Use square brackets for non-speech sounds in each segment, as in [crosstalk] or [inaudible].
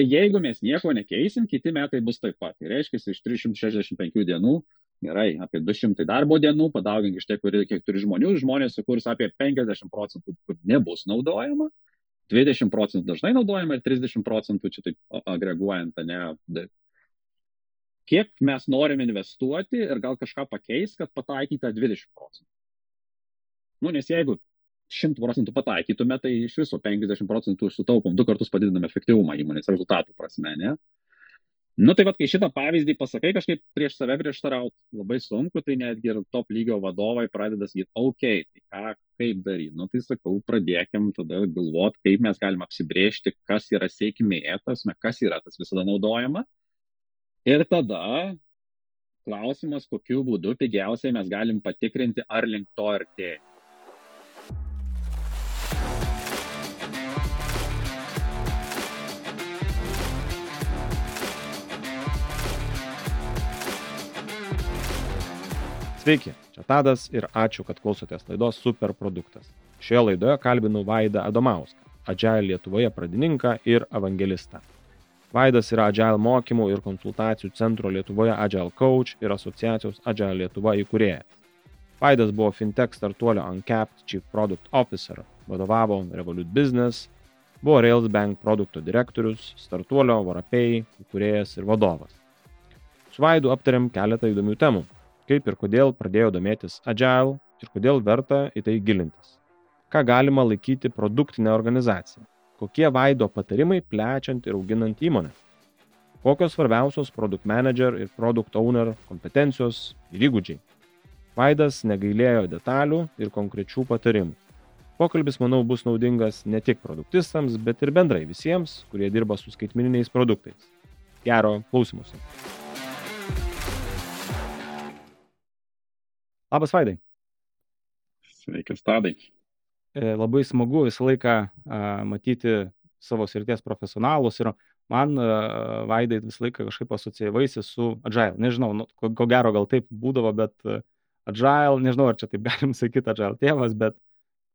Tai jeigu mes nieko nekeisim, kiti metai bus taip pat. Tai reiškia, iš 365 dienų, gerai, apie 200 darbo dienų, padaugink iš tiek, kiek turi žmonių, žmonės sukurs apie 50 procentų, kur nebus naudojama, 20 procentų dažnai naudojama ir 30 procentų čia taip agreguojant, ne. Kiek mes norim investuoti ir gal kažką pakeis, kad pataikyta 20 procentų. Nu, nes jeigu 100 procentų pataikytume, tai iš viso 50 procentų sutaupom, du kartus padidiname efektyvumą įmonės rezultatų prasme, ne? Nu tai vad, kai šitą pavyzdį pasakai, kažkaip prieš save prieštarauti labai sunku, tai netgi ir top lygio vadovai pradeda sakyti, ok, tai ką, kaip daryti. Nu tai sakau, pradėkim tada galvoti, kaip mes galim apsibriežti, kas yra sėkmė, tasme, kas yra tas visada naudojama. Ir tada klausimas, kokiu būdu pigiausiai mes galim patikrinti, ar link to artėja. Sveiki, čia Tadas ir ačiū, kad klausotės laidos Superproduktas. Šioje laidoje kalbinu Vaidą Adomauską, Agile Lietuvoje pradininką ir evangelistą. Vaidas yra Agile mokymų ir konsultacijų centro Lietuvoje Agile Coach ir asociacijos Agile Lietuva įkūrėjas. Vaidas buvo fintech startuolio Uncapped Chief Product Officer, vadovavo Revolut Business, buvo Railsbank produkto direktorius, startuolio Varapay įkūrėjas ir vadovas. Su Vaidu aptarėm keletą įdomių temų kaip ir kodėl pradėjo domėtis Agile ir kodėl verta į tai gilintis. Ką galima laikyti produktinę organizaciją? Kokie vaido patarimai plečiant ir auginant įmonę? Kokios svarbiausios product manager ir product owner kompetencijos ir įgūdžiai? Vaidas negailėjo detalių ir konkrečių patarimų. Pokalbis, manau, bus naudingas ne tik produktistams, bet ir bendrai visiems, kurie dirba su skaitmininiais produktais. Gero klausimuose. Labas, Vaidai. Sveikas, Tadai. E, labai smagu visą laiką matyti savo srities profesionalus ir man Vaidai visą laiką kažkaip asocijuojasi su Agile. Nežinau, nu, ko, ko gero gal taip būdavo, bet Agile, nežinau ar čia taip [laughs] galim sakyti Agile tėvas, bet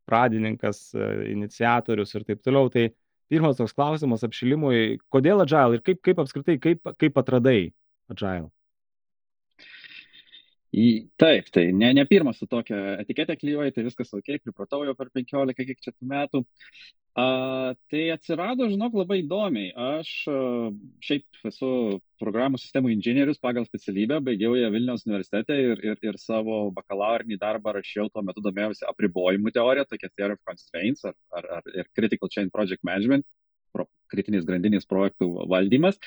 pradininkas, iniciatorius ir taip toliau. Tai pirmas toks klausimas apšilimui, kodėl Agile ir kaip, kaip apskritai, kaip, kaip atradai Agile? Į, taip, tai ne, ne pirmas su tokia etiketė klyjuoji, tai viskas ok, pripratau jau per 15 kiek čia metų. A, tai atsirado, žinok, labai įdomiai. Aš a, šiaip esu programų sistemų inžinierius pagal specialybę, baigiau ją Vilniaus universitete ir, ir, ir savo bakalaurinį darbą rašiau, tuo metu domėjausi apribojimų teoriją, tokia Theory of Constraints ar, ar, ar Critical Chain Project Management kritinės grandinės projektų valdymas.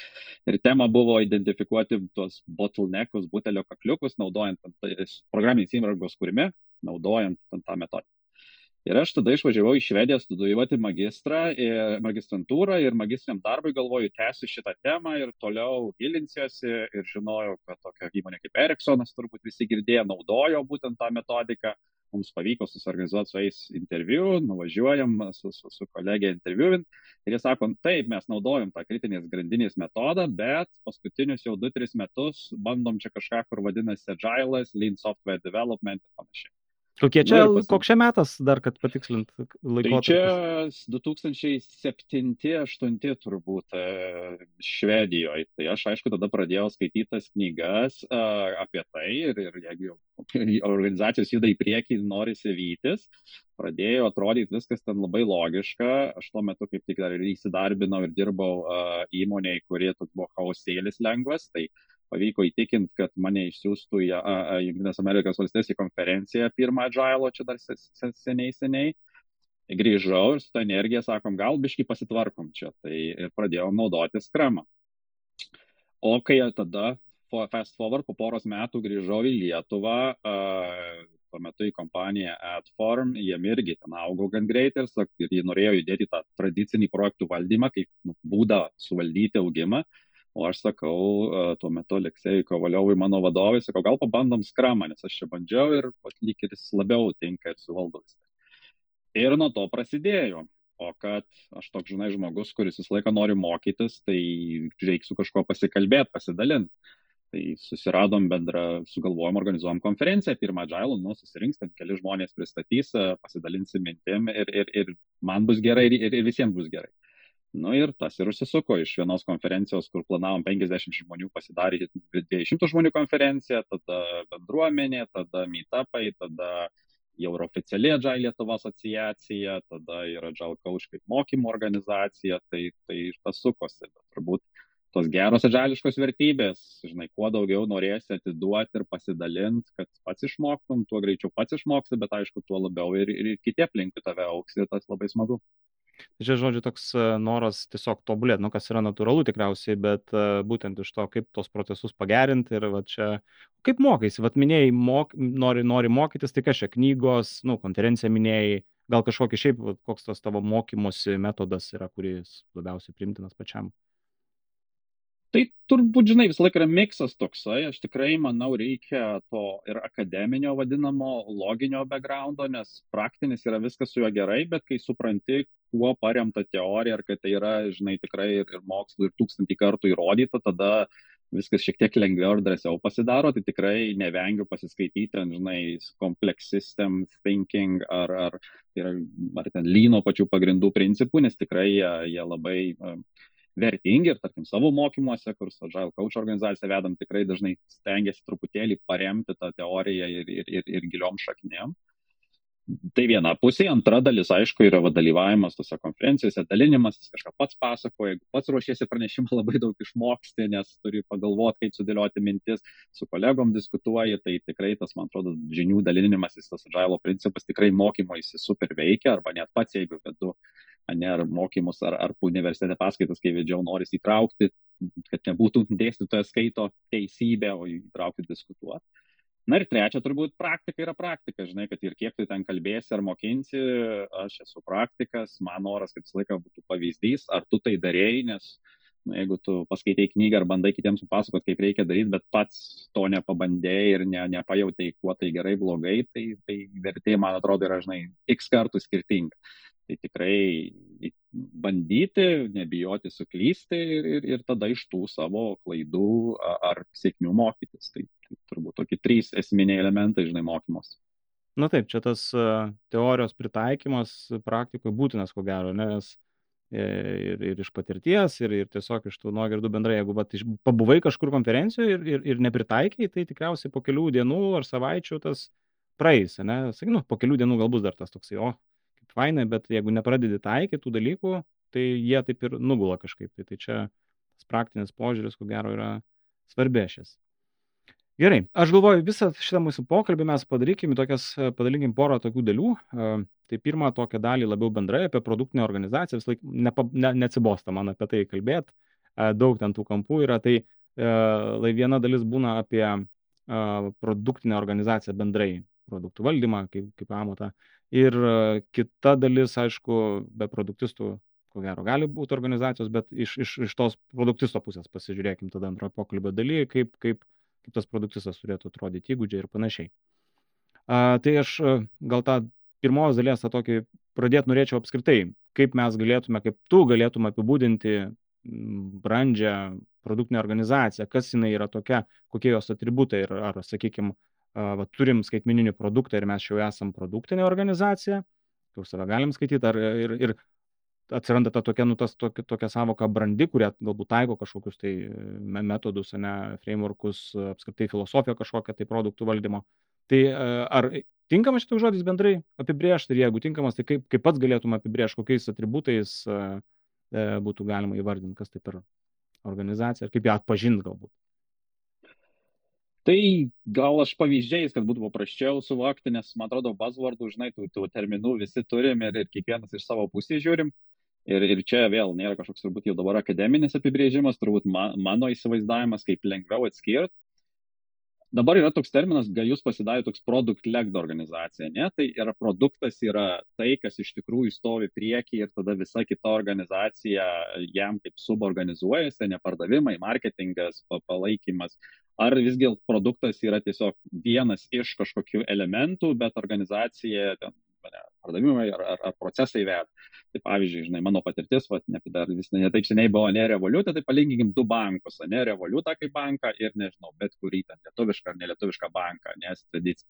Ir tema buvo identifikuoti tuos bottleneckus, butelio kakliukus, naudojant programinės įrangos kūrime, naudojant tą metodiką. Ir aš tada išvažiavau į Švediją studijuoti magistrą, ir magistrantūrą ir magistriniam darbui galvoju, tęsiu šitą temą ir toliau gilinsiuosi ir žinojau, kad tokia įmonė kaip Ericssonas, turbūt visi girdėjo, naudojo būtent tą metodiką mums pavyko susiorganizuoti su jais interviu, nuvažiuojam su, su, su kolegė interviuint ir jie sako, taip, mes naudojam tą kritinės grandinės metodą, bet paskutinius jau 2-3 metus bandom čia kažką, kur vadinasi Agile'as, Lean Software Development ir panašiai. Kokie čia, pasim... koks čia metas dar, kad patikslint laikotarpį? Tai čia 2007-2008 turbūt e, Švedijoje. Tai aš aišku tada pradėjau skaityti tas knygas uh, apie tai ir, ir jeigu jau [laughs] organizacijos juda į priekį, norisi vytis, pradėjo atrodyti viskas ten labai logiška. Aš tuo metu kaip tik dar ir įsidarbinau ir dirbau uh, įmonėje, kurie toks buvo chaosėlis lengvas. Tai pavyko įtikinti, kad mane išsiųstų į Junktinės Amerikos valstijas į konferenciją pirmą Agile, čia dar seniai, seniai. Grįžau ir su tą energiją sakom, gal biškai pasitvarkom čia. Tai ir pradėjau naudoti skramą. O kai tada, fast forward, po poros metų grįžau į Lietuvą, tuo metu į kompaniją AdForm, jiem irgi ten augo gan greitai ir, ir jie norėjo judėti tą tradicinį projektų valdymą, kaip nu, būdą suvaldyti augimą. Uh, O aš sakau, tuo metu Aleksėjui Kovaliovui, mano vadovui, sakau, gal pabandom skramą, nes aš čia bandžiau ir lyg ir jis labiau tinka ir suvaldo viską. Ir nuo to prasidėjo. O kad aš toks, žinai, žmogus, kuris visą laiką nori mokytis, tai reikia su kažkuo pasikalbėti, pasidalinti. Tai susiradom bendrą, sugalvojom, organizuojam konferenciją, pirmą Agile, nu, susirinks ten keli žmonės pristatys, pasidalinsim mintim ir, ir, ir man bus gerai ir, ir, ir visiems bus gerai. Nu ir tas ir užsisuko iš vienos konferencijos, kur planavom 50 žmonių pasidaryti 200 žmonių konferenciją, tada bendruomenė, tada meetupai, tada jau ir oficiali Agile Lietuva asociacija, tada ir Agile Coach kaip mokymo organizacija, tai, tai tas sukosi. Bet turbūt tos geros adžališkos vertybės, žinai, kuo daugiau norėsi atiduoti ir pasidalinti, kad pats išmoktum, tuo greičiau pats išmoksi, bet aišku, tuo labiau ir, ir kiti aplinkui tave auks ir tas labai smagu. Tai čia, žodžiu, toks e, noras tiesiog tobulėti, nu, kas yra natūralu tikriausiai, bet uh, būtent iš to, kaip tos procesus pagerinti ir va čia, kaip mokaiesi, va minėjai, mok, nori, nori mokytis, tai čia knygos, nu, konferencija minėjai, gal kažkokį šiaip, va, koks tas tavo mokymosi metodas yra, kuris labiausiai primtinas pačiam. Tai turbūt, žinai, visą laiką yra miksas toksai, aš tikrai manau reikia to ir akademinio vadinamo loginio backgroundo, nes praktinis yra viskas su juo gerai, bet kai supranti, kuo paremta teorija ir kad tai yra, žinai, tikrai ir, ir mokslu ir tūkstantį kartų įrodyta, tada viskas šiek tiek lengviau ir drąsiau pasidaro, tai tikrai nevengiu pasiskaityti, žinai, complex system thinking ar, ar, ar, ar ten lyno pačių pagrindų principų, nes tikrai jie, jie labai uh, vertingi ir, tarkim, savo mokymuose, kur su Agile Coach organizacija vedam, tikrai dažnai stengiasi truputėlį paremti tą teoriją ir, ir, ir, ir giliom šaknėm. Tai viena pusė, antra dalis, aišku, yra va, dalyvavimas tose konferencijose, dalinimas, kažką pats pasakoja, jeigu pats ruošiesi pranešimą, [laughs] labai daug išmoksti, nes turi pagalvoti, kaip sudėlioti mintis, su kolegom diskutuoji, tai tikrai tas, man atrodo, žinių dalinimas, tas agilo principas tikrai mokymo jis super veikia, arba net pats, jeigu vedu ne, ar mokymus, ar, ar universitete paskaitas, kai vedžiau, noris įtraukti, kad nebūtų [laughs] dėstytojas skaito teisybę, o įtraukti diskutuoti. Na ir trečia, turbūt praktika yra praktika, žinai, kad ir kiek tu ten kalbėsi ar mokinsi, aš esu praktikas, man noras, kad visą laiką būtų pavyzdys, ar tu tai darėjai, nes jeigu tu paskaitai knygą ar bandai kitiems papasakot, kaip reikia daryti, bet pats to nepabandėjai ir ne, nepajautai, kuo tai gerai, blogai, tai, tai vertė, man atrodo, yra, žinai, x kartų skirtinga. Tai tikrai bandyti, nebijoti suklysti ir, ir, ir tada iš tų savo klaidų ar sėkmių mokytis. Tai, tai turbūt tokie trys esminiai elementai, žinai, mokymos. Na taip, čia tas teorijos pritaikymas praktikoje būtinas, ko gero, nes ir, ir iš patirties, ir, ir tiesiog iš tų nuogirdų bendrai, jeigu vat, pabuvai kažkur konferencijoje ir, ir, ir nepritaikiai, tai tikriausiai po kelių dienų ar savaičių tas praeis, ne? Sakai, nu, po kelių dienų gal bus dar tas toksai, o, fainai, bet jeigu nepradedi taikyti tų dalykų, tai jie taip ir nugula kažkaip. Tai, tai čia tas praktinis požiūris, ko gero, yra svarbešis. Gerai, aš galvoju, visą šitą mūsų pokalbį mes padarykim, tokias, padalinkim porą tokių dalių. Tai pirmą tokią dalį labiau bendrai apie produktinę organizaciją, vis laik nepa, ne, neatsibosta man apie tai kalbėti, daug ten tų kampų yra. Tai lai viena dalis būna apie produktinę organizaciją bendrai, produktų valdymą kaip, kaip amatą. Ir e, kita dalis, aišku, be produktistų, ko gero, gali būti organizacijos, bet iš, iš, iš tos produktisto pusės pasižiūrėkim tada antrojo pokalbio dalyje, kaip, kaip, kaip tas produktistas turėtų atrodyti įgūdžiai ir panašiai. A, tai aš e, gal tą pirmos dalies tą tokį pradėti norėčiau apskritai, kaip mes galėtume, kaip tu galėtum apibūdinti brandžią produktinę organizaciją, kas jinai yra tokia, kokie jos atributai ir ar, sakykime, va, turim skaitmeninį produktą ir mes jau esam produktinė organizacija, kur save galim skaityti, ar, ir, ir atsiranda ta tokia, nu, tas, tokia, tokia savoka brandi, kurie galbūt taiko kažkokius tai metodus, ne, frameworkus, apskritai filosofiją kažkokią tai produktų valdymo. Tai ar tinkamas šitas žodis bendrai apibriežti ir jeigu tinkamas, tai kaip, kaip pats galėtum apibriežti, kokiais atributais būtų galima įvardinti, kas tai per organizacija ir kaip ją atpažinti galbūt. Tai gal aš pavyzdžiais, kad būtų paprasčiau suvokti, nes man atrodo, buzzwordų, žinai, tų, tų terminų visi turim ir, ir kiekvienas iš savo pusės žiūrim. Ir, ir čia vėl nėra kažkoks turbūt jau dabar akademinis apibrėžimas, turbūt man, mano įsivaizdavimas, kaip lengviau atskirti dabar yra toks terminas, gajus pasidarė toks product-led organizacija, ne? Tai yra produktas yra tai, kas iš tikrųjų stovi prieki ir tada visa kita organizacija jam kaip suborganizuojasi, ne pardavimai, marketingas, palaikymas. Ar visgi produktas yra tiesiog vienas iš kažkokių elementų, bet organizacija ten pardavimai ar, ar, ar procesai veda. Tai pavyzdžiui, žinai, mano patirtis, va, ne, dar vis ne taip seniai buvo ne revoliutė, tai palyginkim du bankus, ne revoliutą kaip banką ir, nežinau, bet kurį ten lietuvišką ar nelietuvišką banką, nes tradicija.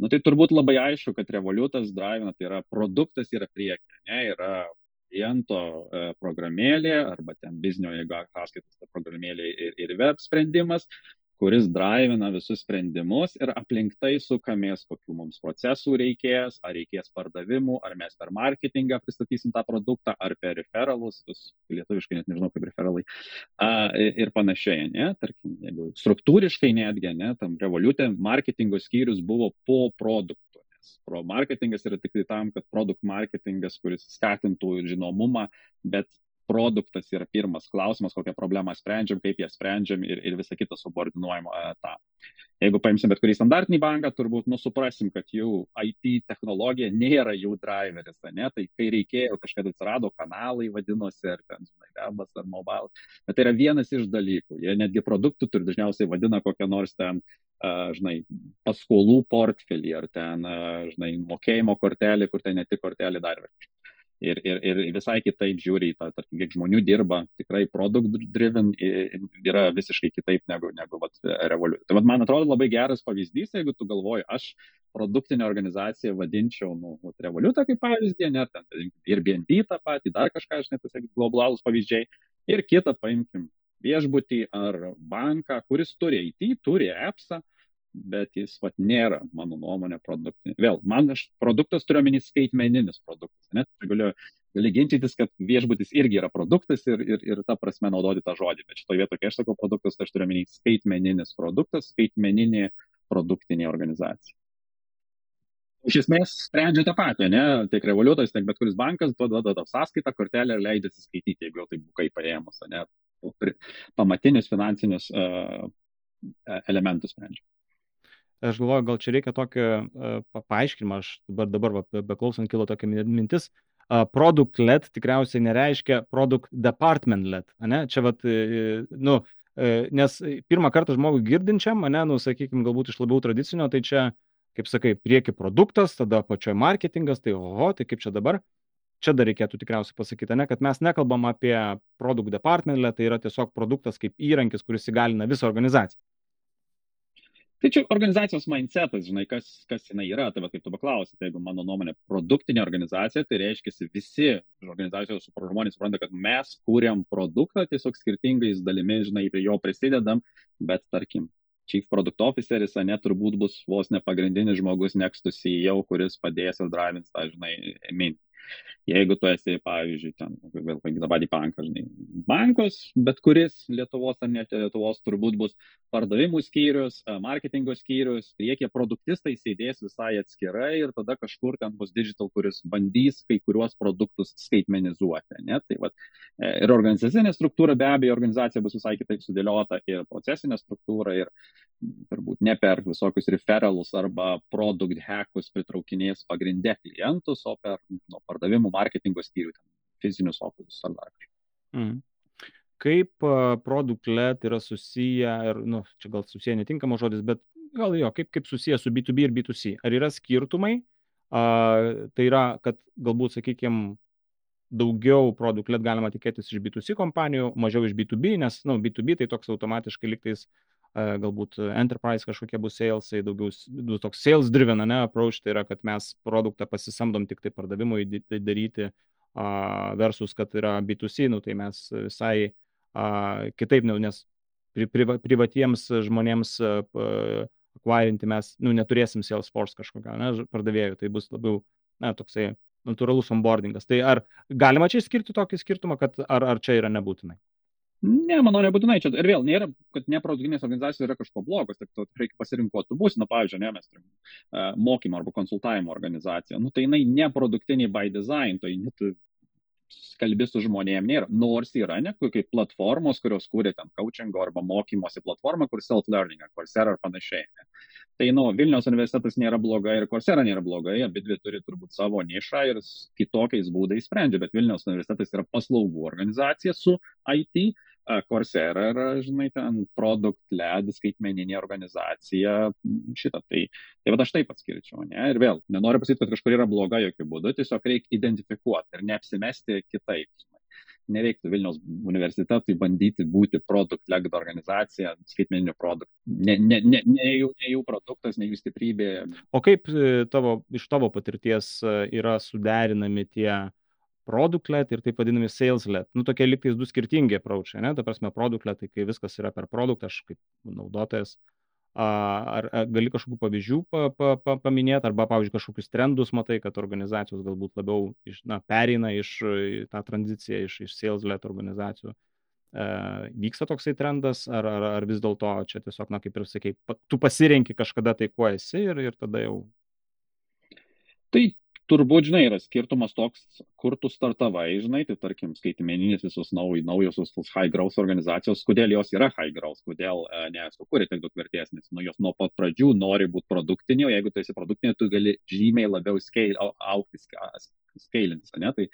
Nu tai turbūt labai aišku, kad revoliutas drivina, tai yra produktas yra priekyje, ne, yra kliento programėlė arba ten biznio, jeigu ataskaitas, ta programėlė ir, ir web sprendimas, kuris drivina visus sprendimus ir aplink tai sukamės, kokių mums procesų reikės, ar reikės pardavimų, ar mes per marketingą pristatysim tą produktą, ar per referalus, lietuviškai net nežinau kaip referalai, a, ir panašiai, ne, tarkim, jeigu struktūriškai netgi, ne, tam revoliutė marketingo skyrius buvo po produktų. Pro marketingas yra tik tai tam, kad produkt marketingas, kuris skatintų žinomumą, bet produktas yra pirmas klausimas, kokią problemą sprendžiam, kaip ją sprendžiam ir, ir visa kita subordinuojama tą. Jeigu paimsim bet kurį standartinį banką, turbūt nusuprasim, kad jų IT technologija nėra jų driveris, ne? tai kai reikėjo, kažkada atsirado kanalai, vadinosi, ar ten, žinai, webas ar mobile. Bet tai yra vienas iš dalykų. Jie netgi produktų turi dažniausiai vadina kokią nors ten, uh, žinai, paskolų portfelį ar ten, uh, žinai, mokėjimo kortelį, kur tai ne tik kortelį dar ir, ir, ir visai kitaip žiūri į tą, tarkim, kiek žmonių dirba, tikrai product driven yra visiškai kitaip negu, negu vat, Revolut. Tai vat, man atrodo labai geras pavyzdys, jeigu tu galvoji, aš produktinę organizaciją vadinčiau, nu, Revolutą kaip pavyzdį, net ten ir BNB tą patį, dar kažką, aš net pasakysiu, globalus pavyzdžiai, ir kitą paimkim viešbutį ar banką, kuris turi IT, turi appsą, bet jis vat, nėra, mano nuomonė, produktinis. Vėl, man aš produktas turiu omeny skaitmeninis produktas. Net galiu, gali ginčytis, kad viešbutis irgi yra produktas ir, ir, ir ta prasme naudoti tą žodį. Bet šitoje vietoje, kai aš sakau produktas, tai aš turiu omeny skaitmeninis produktas, skaitmeninė produktinė organizacija. Iš esmės sprendžia tą patį, ne? Tiek revoliutas, tiek bet kuris bankas duoda tą sąskaitą, kortelę ir leidžia atsiskaityti, jeigu jau tai bukai paėmus, ne? Pamatinius finansinius uh, elementus sprendžia aš galvoju, gal čia reikia tokio uh, paaiškinimo, aš dabar, dabar va, beklausant kilo tokia mintis, uh, product led tikriausiai nereiškia product department led, ne? Čia vat, uh, nu, uh, nes pirmą kartą žmogui girdinčiam, ne, nu, sakykime, galbūt iš labiau tradicinio, tai čia, kaip sakai, prieki produktas, tada pačioje marketingas, tai oho, tai kaip čia dabar? Čia dar reikėtų tikriausiai pasakyti, ne, kad mes nekalbam apie produkt department, tai yra tiesiog produktas kaip įrankis, kuris įgalina visą organizaciją. Tai čia organizacijos mindsetas, žinai, kas, kas jinai yra, tai va kaip tu paklausai, tai jeigu mano nuomonė produktinė organizacija, tai reiškia visi organizacijos žmonės supranta, kad mes kūrėm produktą tiesiog skirtingais dalimis, žinai, prie jo prisidedam, bet tarkim, Chief Product Officeris, ne, turbūt bus vos ne pagrindinis žmogus next to CEO, kuris padės ir drivins tą, žinai, mintį. Jeigu tu esi, pavyzdžiui, ten, vėl tą patį banką, žinai, bankas, bet kuris Lietuvos ar net Lietuvos turbūt bus pardavimų skyrius, marketingo skyrius, priekyje produktistai sėdės visai atskirai ir tada kažkur ten bus digital, kuris bandys kai kuriuos produktus skaitmenizuoti. Ne? Tai, vat, e, ir organizacinė struktūra be abejo, organizacija bus visai kitaip sudėliota ir procesinė struktūra ir turbūt ne per visokius referalus arba produkt hackus pritraukinės pagrindę klientus, o per nu, pardavimų marketingo skyrių, fizinius ofisus ar dar kažką. Mm. Kaip produkt led yra susiję, ir, nu, čia gal susiję netinkamas žodis, bet gal jo, kaip, kaip susiję su B2B ir B2C? Ar yra skirtumai? A, tai yra, kad galbūt, sakykime, daugiau produkt led galima tikėtis iš B2C kompanijų, mažiau iš B2B, nes, nu, B2B tai toks automatiškai liktais galbūt enterprise kažkokie bus salesai, daugiau nu, toks sales driven, ne, approach, tai yra, kad mes produktą pasisamdom tik tai pardavimui tai daryti, versus, kad yra B2C, nu, tai mes visai kitaip, nu, nes pri, priva, privatiems žmonėms akvarinti mes, nu, neturėsim Salesforce kažkokio, ne, pardavėjų, tai bus labiau, na, toksai natūralus onboardingas. Tai ar galima čia skirti tokį skirtumą, kad ar, ar čia yra nebūtinai? Ne, manau, nebūtinai čia. Ir vėl nėra, kad neproduktinės organizacijos yra kažko blogos, tik to reikia pasirinkti, kuo tu būsi. Na, pavyzdžiui, ne, mes turim uh, mokymo arba konsultavimo organizaciją. Nu, tai jinai neproduktinė by design, tai net kalbi su žmonėm nėra. Nors yra, ne, kaip platformos, kurios kūrė ten coachingo arba mokymosi platformą, kur self-learning, Coursera ar panašiai. Ne. Tai, nu, Vilniaus universitetas nėra blogai ir Coursera nėra blogai, abi dvi turi turbūt savo nišą ir kitokiais būdais sprendžia, bet Vilniaus universitetas yra paslaugų organizacija su IT Coursera yra, žinai, ten produkt led, skaitmeninė organizacija, šitą. Tai, tai va aš taip atskirčiau, ne? Ir vėl, nenoriu pasakyti, kad kažkur yra bloga jokių būdų, tiesiog reikia identifikuoti ir neapsimesti kitaip. Žinai. Nereiktų Vilniaus universitetui bandyti būti produkt led organizacija, skaitmeninių produktų. Ne, ne, ne, ne, jų, ne jų produktas, ne jų stiprybė. O kaip e, tavo, iš tavo patirties e, yra suderinami tie product-led ir taip vadinami sales-led. Nu, tokie liktais du skirtingi approachai, ne? Ta prasme, product-led, tai kai viskas yra per produktą, aš kaip naudotojas, ar, ar gali kažkokių pavyzdžių pa, pa, pa, paminėti, arba, pavyzdžiui, kažkokius trendus matai, kad organizacijos galbūt labiau iš, na, pereina iš tą tranziciją iš, iš sales-led organizacijų. E, vyksta toksai trendas, ar, ar, ar vis dėlto čia tiesiog, na, kaip ir sakei, tu pasirenki kažkada tai, kuo esi ir, ir tada jau. Tai turbūt, žinai, yra skirtumas toks, kur tu startavai, žinai, tai tarkim, skaitmeninis visos nauj, naujosios tos high growth organizacijos, kodėl jos yra high growth, kodėl e, nesukūrė tiek daug vertės, nes nu, jos nuo pat pradžių nori būti produktinė, o jeigu tu esi produktinė, tu gali žymiai labiau scale, aukti, skailintis, ne? Tai,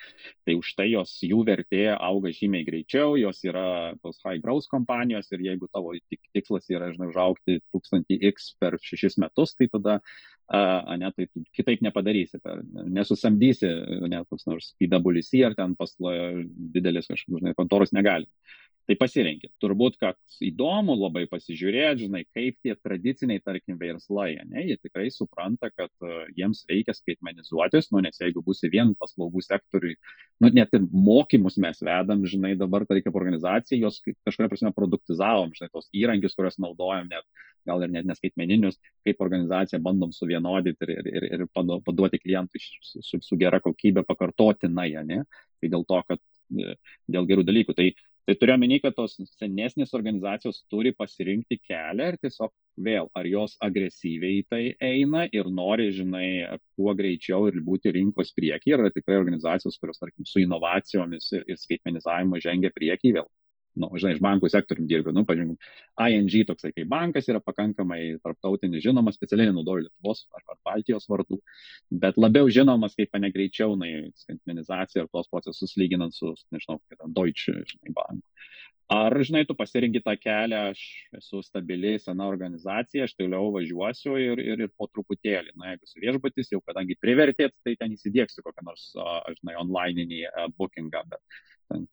tai už tai jos, jų vertė auga žymiai greičiau, jos yra tos high growth kompanijos ir jeigu tavo tikslas yra, žinai, užaukti 1000x per 6 metus, tai tada a, ne, tai kitaip nepadarysi, nesusamdysi, ne, koks nors PWC ar ten paslo didelis kažkoks, žinai, kontoros negali. Tai pasirinkit. Turbūt, kad įdomu labai pasižiūrėti, žinai, kaip tie tradiciniai, tarkim, verslai, ne, jie tikrai supranta, kad jiems reikia skaitmenizuotis, nu, nes jeigu būsi vien paslaugų sektoriui, nu, net ir mokymus mes vedam, žinai, dabar, tarkim, organizacija, jos kažkuria prasme produktizavom, žinai, tos įrankius, kuriuos naudojam, net, gal ir net neskaitmeninius, kaip organizacija bandom suvienodyti ir, ir, ir, paduoti klientui su, su, su gera kokybė pakartotinai, ne, tai dėl to, kad e, dėl gerų dalykų. Tai Tai turiu omeny, kad tos senesnės organizacijos turi pasirinkti kelią ir tiesiog vėl, ar jos agresyviai tai eina ir nori, žinai, kuo greičiau ir būti rinkos priekyje, ar tikrai organizacijos, kurios, tarkim, su inovacijomis ir, ir skaitmenizavimu žengia priekį, vėl nu, žinai, iš bankų sektorium dirbi, nu, pažiūrėjau, ING toksai kaip bankas yra pakankamai tarptautinis žinomas, specialiai nenaudoju Lietuvos ar, ar Baltijos vardų, bet labiau žinomas kaip pane greičiau, na, skaitmenizacija ir tos procesus lyginant su, nežinau, Deutsche, žinai, banku. Ar, žinai, tu pasirinkti tą kelią, aš esu stabili, sena organizacija, aš toliau važiuosiu ir, ir, ir po truputėlį, na, jeigu su viešbutis, jau kadangi privertėt, tai ten įsidėksiu kokią nors, žinai, onlininį bookingą, bet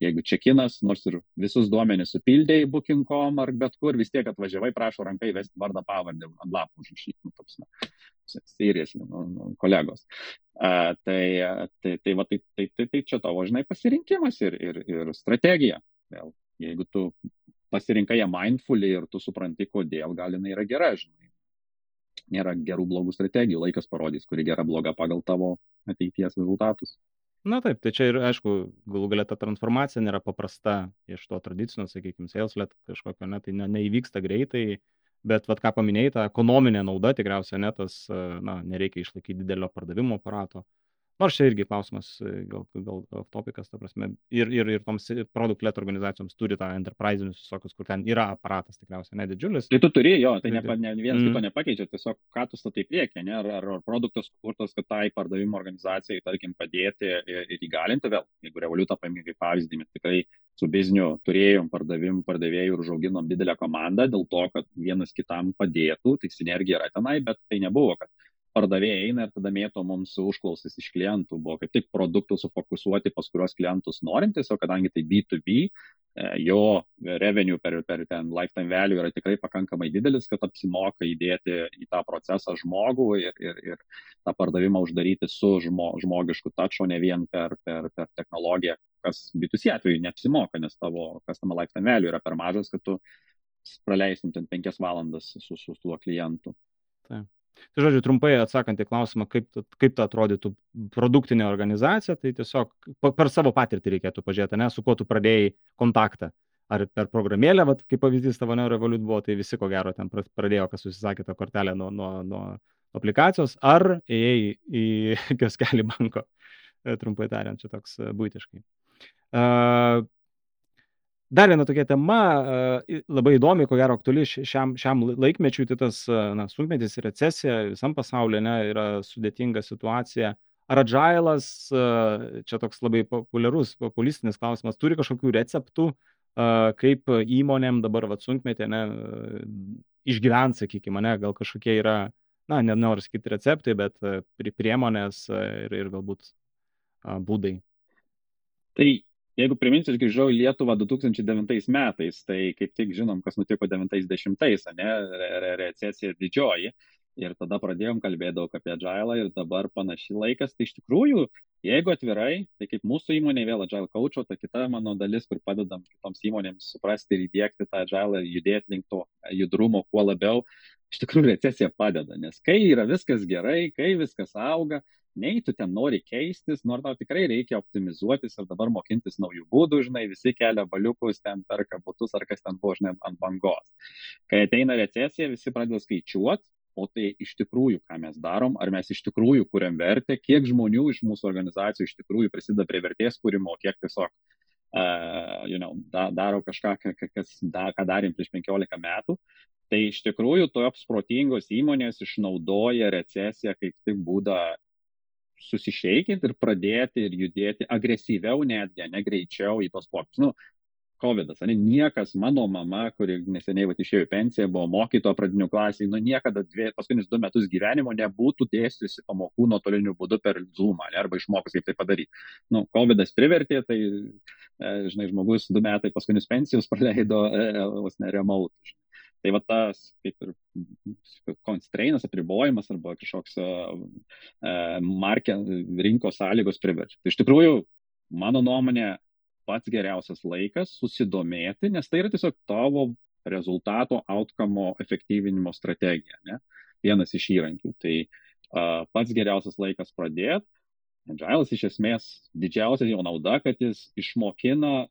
Jeigu čekinas, nors ir visus duomenis supildėjai booking.com ar bet kur, vis tiek atvažiavai, prašo rankai vesti vardą pavardę ant lapų užrašyti, nu, toks, na, serijas, nu, nu, kolegos. A, tai, tai, tai, va, tai, tai, tai, tai čia tavo, žinai, pasirinkimas ir, ir, ir strategija. Vėl, jeigu tu pasirinkai ją mindfully ir tu supranti, kodėl, gal jinai yra gera, žinai. Nėra gerų blogų strategijų, laikas parodys, kuri gera bloga pagal tavo ateities rezultatus na taip tai čia ir aišku galų gale ta transformacija nėra paprasta iš to tradicinio sakykim sales-led kažkokio ane tai ne neįvyksta greitai. Bet vat ką paminėjai ta ekonominė nauda tikriausiai ane tas na nereikia išlaikyt didelio pardavimų aparato Nors čia irgi klausimas, e, gal, gal topikas, ta prasme, ir, ir, ir toms produkt-led organizacijoms turi tą enterprisinius visokius, kur ten yra aparatas tikriausiai nedidžiulis. Tai tu turi jo, tai ne, ne, vienas mm. kito nepakeičia, tiesiog ką tu statai priekį, ne, ar, ar, produktas kurtas, kad tai pardavimo organizacijai, tarkim, padėti ir, ir įgalinti vėl, jeigu revoliutą paimė kaip pavyzdį, mes tikrai su bizniu turėjom pardavimų, pardavėjų ir užauginom didelę komandą dėl to, kad vienas kitam padėtų, tai sinergija yra tenai, bet tai nebuvo, kad pardavėjai eina ir tada mėto mums užklausas iš klientų, buvo kaip tik produktų sufokusuoti pas kurios klientus norintys, o kadangi tai B2B, e, jo revenue per, per ten lifetime value yra tikrai pakankamai didelis, kad apsimoka įdėti į tą procesą žmogų ir, ir, ir tą pardavimą uždaryti su žmo, žmogišku taču, ne vien per, per, per technologiją, kas B2C atveju neapsimoka, nes tavo customer lifetime value yra per mažas, kad tu praleisim ten penkias valandas su, su tuo klientu. Taip. Tai žodžiu, trumpai atsakant į klausimą, kaip, kaip ta atrodytų produktinė organizacija, tai tiesiog per savo patirtį reikėtų pažiūrėti, ne, su kuo tu pradėjai kontaktą. Ar per programėlę, vat, kaip pavyzdys tavo Neurovolut buvo, tai visi ko gero ten pradėjo, kas susisakė tą kortelę nuo, nuo, nuo aplikacijos, ar ėjai į [laughs] kioskelį banko, e, trumpai tariant, čia toks e, būtiškai. Dar viena tokia tema, labai įdomi, ko gero aktuali šiam, šiam laikmečiui, tai tas na, sunkmetis ir recesija visam pasaulyje ne, yra sudėtinga situacija. Ar agilas, čia toks labai populiarus, populistinis klausimas, turi kažkokių receptų, kaip įmonėm dabar va, sunkmetė ne, išgyvent, sakykime, ne, gal kažkokie yra, na, nenoriu sakyti receptai, bet priemonės ir, ir galbūt būdai. Tai Jeigu priminsiu, aš grįžau į Lietuvą 2009 metais, tai kaip tik žinom, kas nutiko 90-ais, ne, re recesija didžioji. Ir tada pradėjom kalbėti daug apie agilą ir dabar panašiai laikas. Tai iš tikrųjų, jeigu atvirai, tai kaip mūsų įmonė vėl agile coacho, ta kita mano dalis, kur padedam kitoms įmonėms suprasti ir įdėkti tą agilą, judėti link to judrumo kuo labiau, iš tikrųjų recesija padeda, nes kai yra viskas gerai, kai viskas auga, nei tu ten nori keistis, nors tau tikrai reikia optimizuotis ir dabar mokintis naujų būdų, žinai, visi kelia baliukus, ten perka būtus ar kas ten buvo, žinai, ant bangos. Kai ateina recesija, visi pradeda skaičiuoti, o tai iš tikrųjų, ką mes darom, ar mes iš tikrųjų kuriam vertę, kiek žmonių iš mūsų organizacijų iš tikrųjų prisideda prie vertės kūrimo, kiek tiesiog uh, you know, da, daro kažką, kas, da, ką darėm prieš 15 metų. Tai iš tikrųjų toks protingos įmonės išnaudoja recesiją kaip tik būdą susišeikinti ir pradėti ir judėti agresyviau netgi, ne greičiau į tos pokyčius. Nu, COVID, ne, niekas, mano mama, kuri neseniai va, išėjo į pensiją, buvo mokytoja pradinių klasių, nu niekada dvie, paskutinius du metus gyvenimo nebūtų dėstysi pamokų nuotoliniu būdu per Zoomą, ne, arba išmokus kaip tai padaryti. Nu, COVID privertė, tai, e, žinai, žmogus du metai paskutinius pensijos praleido e, e vos ne remote. Žinai. Tai va tas kaip ir constrainas, apribojimas arba kažkoks markė, rinkos sąlygos priverčia. Tai iš tikrųjų, mano nuomonė, pats geriausias laikas susidomėti, nes tai yra tiesiog tavo rezultato, outcome efektyvinimo strategija. Ne? Vienas iš įrankių. Tai uh, pats geriausias laikas pradėti. Agile'as iš esmės didžiausia jo nauda, kad jis išmokina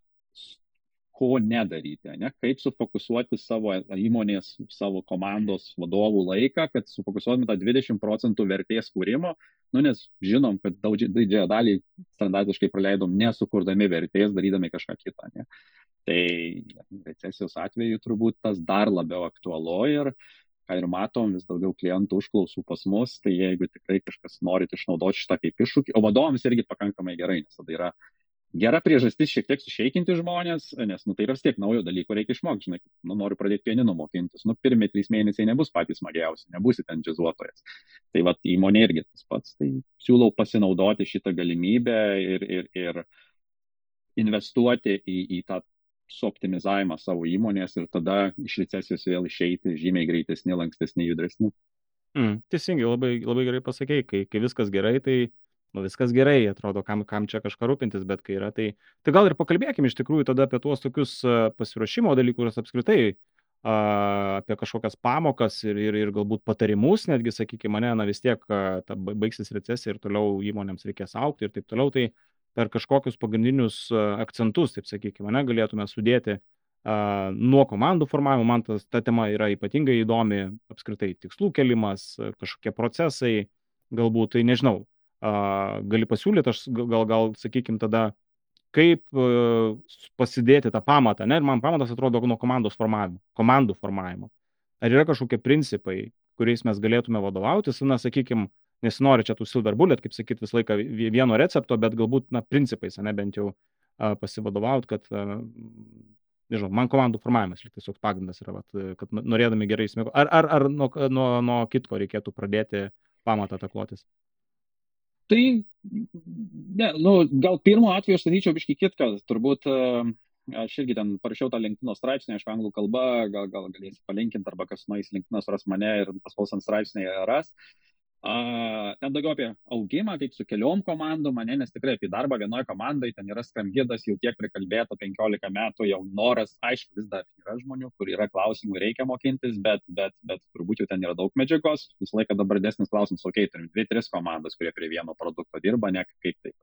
ko nedaryti, ne? kaip sufokusuoti savo įmonės, savo komandos vadovų laiką, kad sufokusuotume tą 20 procentų vertės kūrimo, nu, nes žinom, kad didžiąją dalį standartiškai praleidom nesukurdami vertės, darydami kažką kitą. Ne? Tai recesijos atveju turbūt tas dar labiau aktualu ir ką ir matom, vis daugiau klientų užklausų pas mus, tai jeigu tikrai kažkas norit išnaudoti šitą kaip iššūkį, o vadovams irgi pakankamai gerai, nes tada yra gera priežastis šiek tiek sušeikinti žmonės, nes, nu, tai yra vis tiek naujo dalyko reikia išmokti, žinai, nu, noriu pradėti pianino mokintis, nu, pirmie trys mėnesiai nebus patys smagiausi, nebūsi ten džiazuotojas. Tai vad įmonė irgi tas pats, tai siūlau pasinaudoti šitą galimybę ir, ir, ir investuoti į, į tą suoptimizavimą savo įmonės ir tada iš recesijos vėl išeiti žymiai greitesni, lankstesni, judresni. Mm, teisingai, labai, labai gerai pasakėjai, kai, kai viskas gerai, tai nu viskas gerai, atrodo, kam, kam čia kažką rūpintis, bet kai yra, tai, tai gal ir pakalbėkime iš tikrųjų tada apie tuos tokius pasiruošimo dalykus apskritai, apie kažkokias pamokas ir, ir, ir galbūt patarimus, netgi, sakykime, mane, na vis tiek ta baigsis recesija ir toliau įmonėms reikės aukti ir taip toliau, tai per kažkokius pagrindinius akcentus, taip sakykime, ne, galėtume sudėti nuo komandų formavimo, man tas, ta tema yra ypatingai įdomi, apskritai tikslų kelimas, kažkokie procesai, galbūt, tai nežinau, gali pasiūlyti, aš gal, gal sakykim, tada, kaip pasidėti tą pamatą, ne, ir man pamatas atrodo nuo komandos formavimo, komandų formavimo. Ar yra kažkokie principai, kuriais mes galėtume vadovautis, na, sakykim, nesinori čia tų silver bullet, kaip sakyt, visą laiką vieno recepto, bet galbūt, na, principais, ne, bent jau pasivadovauti, kad, nežinau, man komandų formavimas lyg tiesiog pagrindas yra, vat, kad norėdami gerai įsmėgoti. Ar, ar, ar nuo, nuo, nuo kitko reikėtų pradėti pamatą taklotis? Tai, ne, nu, gal pirmo atveju aš sakyčiau biškai kitką, turbūt aš irgi ten parašiau tą linkino straipsnį, aišku, anglų kalba, gal, gal galėsi palinkinti, arba kas nueis linkinas ras mane ir paspausant straipsnį ras. Uh, A, ten daugiau apie augimą, kaip su keliom komandom, ne, nes tikrai apie darbą vienoje komandai, ten yra skramgidas, jau tiek prikalbėta 15 metų, jau noras, aišku, vis dar yra žmonių, kur yra klausimų, reikia mokintis, bet, bet, bet turbūt jau ten yra daug medžiagos, visą laiką dabar desnis klausimas, okei, turim 2-3 komandas, kurie prie vieno produkto dirba, ne kaip taip.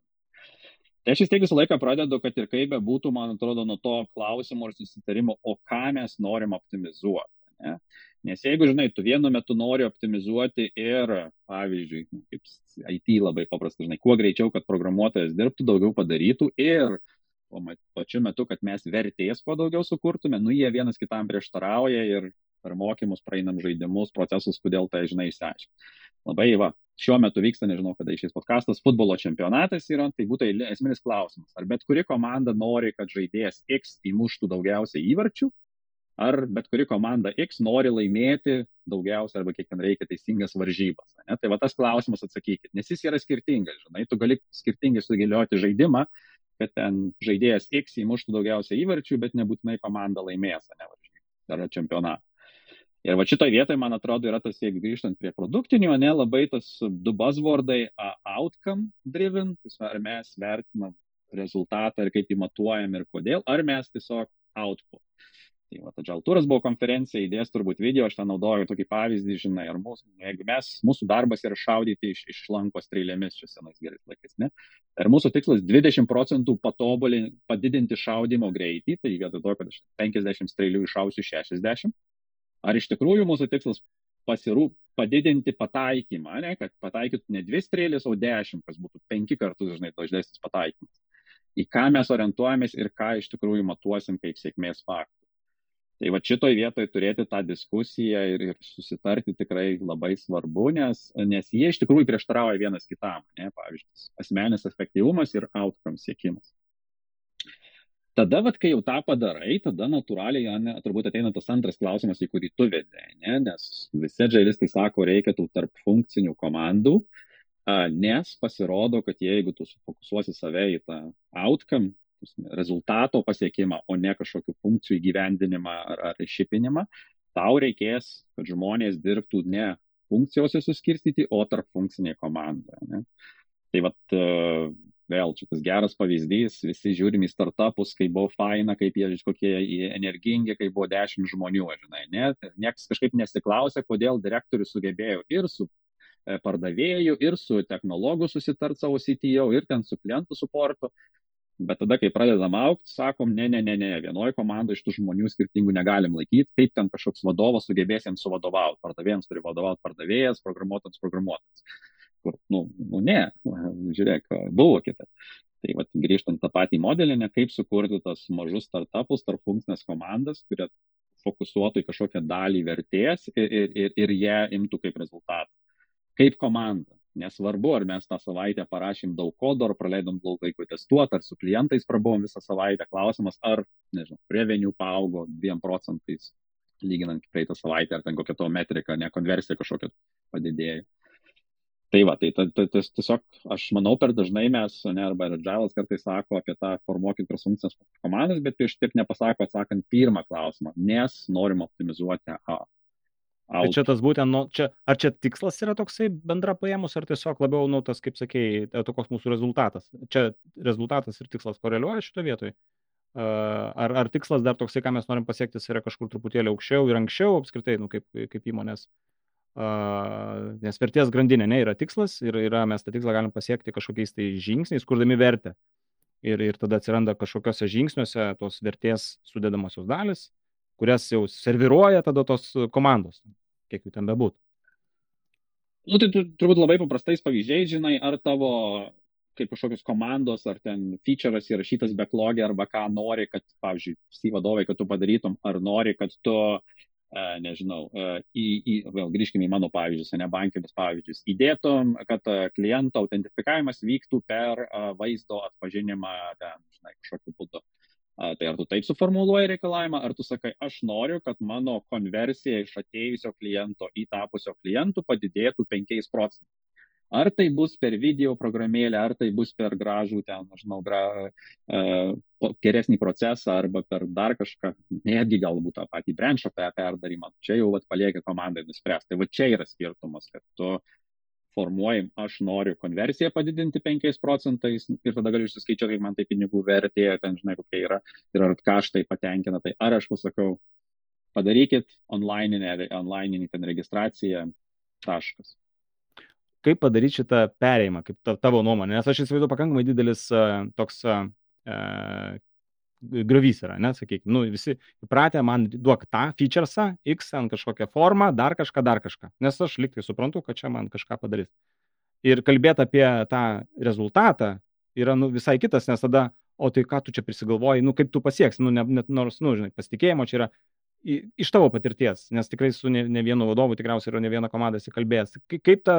Tai aš vis tiek visą laiką pradedu, kad ir kaip be būtų, man atrodo, nuo to klausimo ir susitarimo, o ką mes norim optimizuoti. Ne? Nes jeigu, žinai, tu vienu metu nori optimizuoti ir, pavyzdžiui, nu, kaip IT labai paprasta, žinai, kuo greičiau, kad programuotojas dirbtų, daugiau padarytų ir o pačiu metu, kad mes vertės kuo daugiau sukurtume, nu jie vienas kitam prieštarauja ir per mokymus praeinam žaidimus, procesus, kodėl tai, žinai, išsiaiškinti. Labai, va, šiuo metu vyksta, nežinau, kada išės podkastas, futbolo čempionatas yra, tai būtų esminis klausimas. Ar bet kuri komanda nori, kad žaidėjas X įmuštų daugiausiai įvarčių, ar bet kuri komanda X nori laimėti daugiausia arba kiek ten reikia teisingas varžybas. Ne? Tai va tas klausimas atsakykit, nes jis yra skirtingas, žinai, tu gali skirtingai sudėlioti žaidimą, kad ten žaidėjas X įmuštų daugiausia įvarčių, bet nebūtinai komanda laimės, ne varžybą, ar čempionatą. Ir va šitoje vietoje, man atrodo, yra tas, jeigu grįžtant prie produktinių, ne labai tas du buzzwordai outcome driven, ar mes vertinam rezultatą ir kaip jį matuojam ir kodėl, ar mes tiesiog output. Tai va, Agile turas buvo konferencija, įdės turbūt video, aš ten naudoju tokį pavyzdį, žinai, ar mūsų, jeigu mes, mūsų darbas yra šaudyti iš, iš lankos strėlėmis, čia senais gerais laikais, ne? Ir mūsų tikslas 20 procentų patobulinti, padidinti šaudimo greitį, tai vietoj to, kad aš 50 strėlių iššausiu 60, ar iš tikrųjų mūsų tikslas pasirūp, padidinti pataikymą, ne, kad pataikytų ne dvi strėlės, o dešimt, kas būtų penki kartus, žinai, dažnesnis pataikymas. Į ką mes orientuojamės ir ką iš tikrųjų matuosim kaip sėkmės faktą. Tai va šitoj vietoj turėti tą diskusiją ir, ir susitarti tikrai labai svarbu, nes, nes jie iš tikrųjų prieštarauja vienas kitam. Ne? Pavyzdžiui, asmenis efektyvumas ir outcome siekimas. Tada, vat, kai jau tą padarai, tada natūraliai, ne, turbūt ateina tas antras klausimas, į kurį tu vedai, ne? nes visi džailistai sako, reikia tų tarp funkcinių komandų, nes pasirodo, kad jeigu tu sufokusuosi save į tą outcome, rezultato pasiekimą, o ne kažkokių funkcijų įgyvendinimą ar, ar iššipinimą, tau reikės, kad žmonės dirbtų ne funkcijose suskirstyti, o tarp funkciniai komandoje. Ne? Tai vat, vėl čia tas geras pavyzdys, visi žiūrim į startupus, kaip buvo faina, kaip jie kokie energingi, kaip buvo dešimt žmonių, žinai, ne? Niekas kažkaip nesiklausė, kodėl direktorius sugebėjo ir su e, pardavėjų, ir su technologu susitart savo CTO, ir ten su klientų suportu. Bet tada, kai pradedam aukti, sakom, ne, ne, ne, ne, vienoje komandoje iš tų žmonių skirtingų negalim laikyti, kaip ten kažkoks vadovas sugebės jiems suvadovauti. Pardavėjams turi vadovauti pardavėjas, programuotojams programuotojas. Kur, nu, nu, ne, žiūrėk, buvo kita. Tai vat, grįžtant tą patį modelį, ne kaip sukurti tas mažus startupus, tarp funkcinės komandas, kurie fokusuotų į kažkokią dalį vertės ir, ir, ir, ir ją imtų kaip rezultatą. Kaip komanda Nesvarbu, ar mes tą savaitę parašėm daug kodo, ar praleidom daug laiko testuoti, ar su klientais prabuvom visą savaitę. Klausimas, ar, nežinau, revenue paaugo 2 procentais, lyginant praeitą savaitę, ar ten kokia to metrika, ne konversija kažkokia padidėjo. Tai va, tai tas tiesiog, aš manau, per dažnai mes, ne, arba ir Džialas kartais sako apie tą formuokit tos funkcinės komandas, bet prieš tiek nepasako atsakant pirmą klausimą, nes norim optimizuoti Tai čia tas būtent, nu, čia, ar čia tikslas yra toksai bendra paėmus, ar tiesiog labiau, nu, tas, kaip sakėjai, toks mūsų rezultatas. Čia rezultatas ir tikslas koreliuoja šito vietoj. Ar, ar tikslas dar toksai, ką mes norim pasiekti, yra kažkur truputėlį aukščiau ir anksčiau, apskritai, nu, kaip, kaip įmonės. Uh, nes vertės grandinė ne yra tikslas ir yra, mes tą tikslą galim pasiekti kažkokiais tai žingsniais, kurdami vertę. Ir, ir tada atsiranda kažkokiuose žingsniuose tos vertės sudėdamosios dalis, kurias jau serviruoja tada tos komandos kiek jų ten bebūtų. Nu, tai tu, turbūt labai paprastais pavyzdžiais, žinai, ar tavo kaip kažkokios komandos, ar ten feature'as įrašytas backlog'e, arba ką nori, kad, pavyzdžiui, si vadovai, kad tu padarytum, ar nori, kad tu, uh, nežinau, uh, į, į, vėl grįžkime į mano pavyzdžius, ne bankinius pavyzdžius, įdėtum, kad uh, kliento autentifikavimas vyktų per vaizdo atpažinimą, ten, žinai, kažkokiu būdu. Uh, Tai ar tu taip suformuoluoji reikalavimą, ar tu sakai, aš noriu, kad mano konversija iš atėjusio kliento į tapusio klientų padidėtų 5 procentais. Ar tai bus per video programėlę, ar tai bus per gražų ten, nežinau, gra, uh, geresnį procesą, arba per dar kažką, netgi galbūt tą patį branšą perdarimą. Čia jau vat, palieka komandai nuspręsti. Tai va čia yra skirtumas, kad tu formuojam, aš noriu konversiją padidinti 5 procentais ir tada galiu išsiskaičiuoti, kiek man tai pinigų vertė, ten žinai, kokie yra ir ar kaštai patenkina. Tai ar aš pasakau, padarykit online, online ten registraciją, taškas. Kaip padaryti šitą perėjimą, kaip ta, tavo nuomonė? Nes aš įsivaizduoju pakankamai didelis toks griovys yra, ne, sakykime, nu, visi įpratę man duok tą featuresą, X ant kažkokią formą, dar kažką, dar kažką, nes aš liktai suprantu, kad čia man kažką padarys. Ir kalbėti apie tą rezultatą yra nu, visai kitas, nes tada, o tai ką tu čia prisigalvoji, nu kaip tu pasieksi, nu, net nors, nu, žinai, pasitikėjimo čia yra iš tavo patirties, nes tikrai su ne, ne vienu vadovu tikriausiai yra ne viena komanda įsikalbėjęs. Kaip ta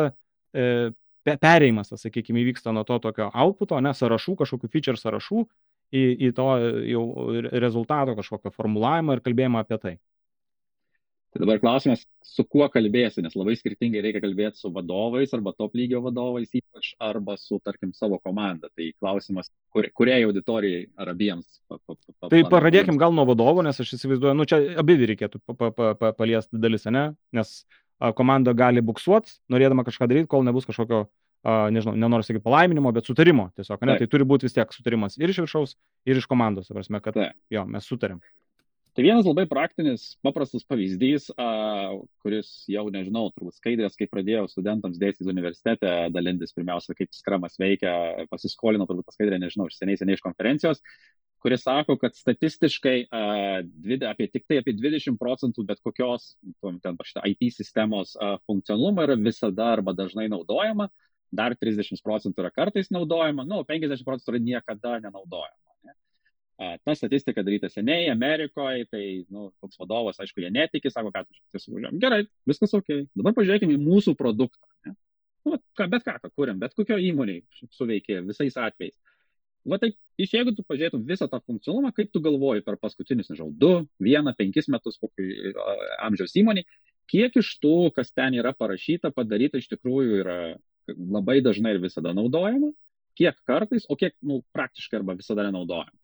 e, perėjimas, sakykime, įvyksta nuo to tokio outputo, ne, sąrašų, kažkokių feature sąrašų į, į to jau rezultato kažkokio formulavimą ir kalbėjimą apie tai. Tai dabar klausimas, su kuo kalbėsi, nes labai skirtingai reikia kalbėti su vadovais arba top lygio vadovais ypač, arba su, tarkim, savo komanda. Tai klausimas, kur, kuriai auditorijai ar abiems. Pa, pa, pa, tai pradėkim gal nuo vadovo, nes aš įsivaizduoju, nu čia abi reikėtų pa, pa, pa, paliesti dalis, ne? Nes komanda gali buksuot, norėdama kažką daryti, kol nebus kažkokio, nežinau, nenoriu sakyti palaiminimo, bet sutarimo tiesiog, ne? Tai turi būti vis tiek sutarimas ir iš viršaus, ir iš komandos, prasme, kad Taip. jo, mes sutarėm. Tai vienas labai praktinis, paprastas pavyzdys, kuris jau nežinau, turbūt skaidrės, kai pradėjau studentams dėstyti universitete, dalintis pirmiausia, kaip skramas veikia, pasiskolinau turbūt tą skaidrę, nežinau, iš seniai seniai iš konferencijos, kuris sako, kad statistiškai apie, tik tai apie 20 procentų bet kokios ten, IT sistemos funkcionalumo yra visada arba dažnai naudojama, dar 30 procentų yra kartais naudojama, nu, 50 procentų yra niekada nenaudojama. Ta statistika daryta seniai Amerikoje, tai, nu, koks vadovas, aišku, jie netiki, sako, kad tiesiog važiuojam. Gerai, viskas ok. Dabar pažiūrėkime į mūsų produktą. Ne? Nu, ką, bet ką, ką kuriam, bet kokio įmonėje suveikia visais atvejais. Va tai, iš jeigu tu pažiūrėtum visą tą funkcionalumą, kaip tu galvoji per paskutinius, nežinau, 2, 1, 5 metus kokį amžiaus įmonį, kiek iš tų, kas ten yra parašyta, padaryta iš tikrųjų yra labai dažnai ir visada naudojama, kiek kartais, o kiek nu, praktiškai arba visada nenaudojama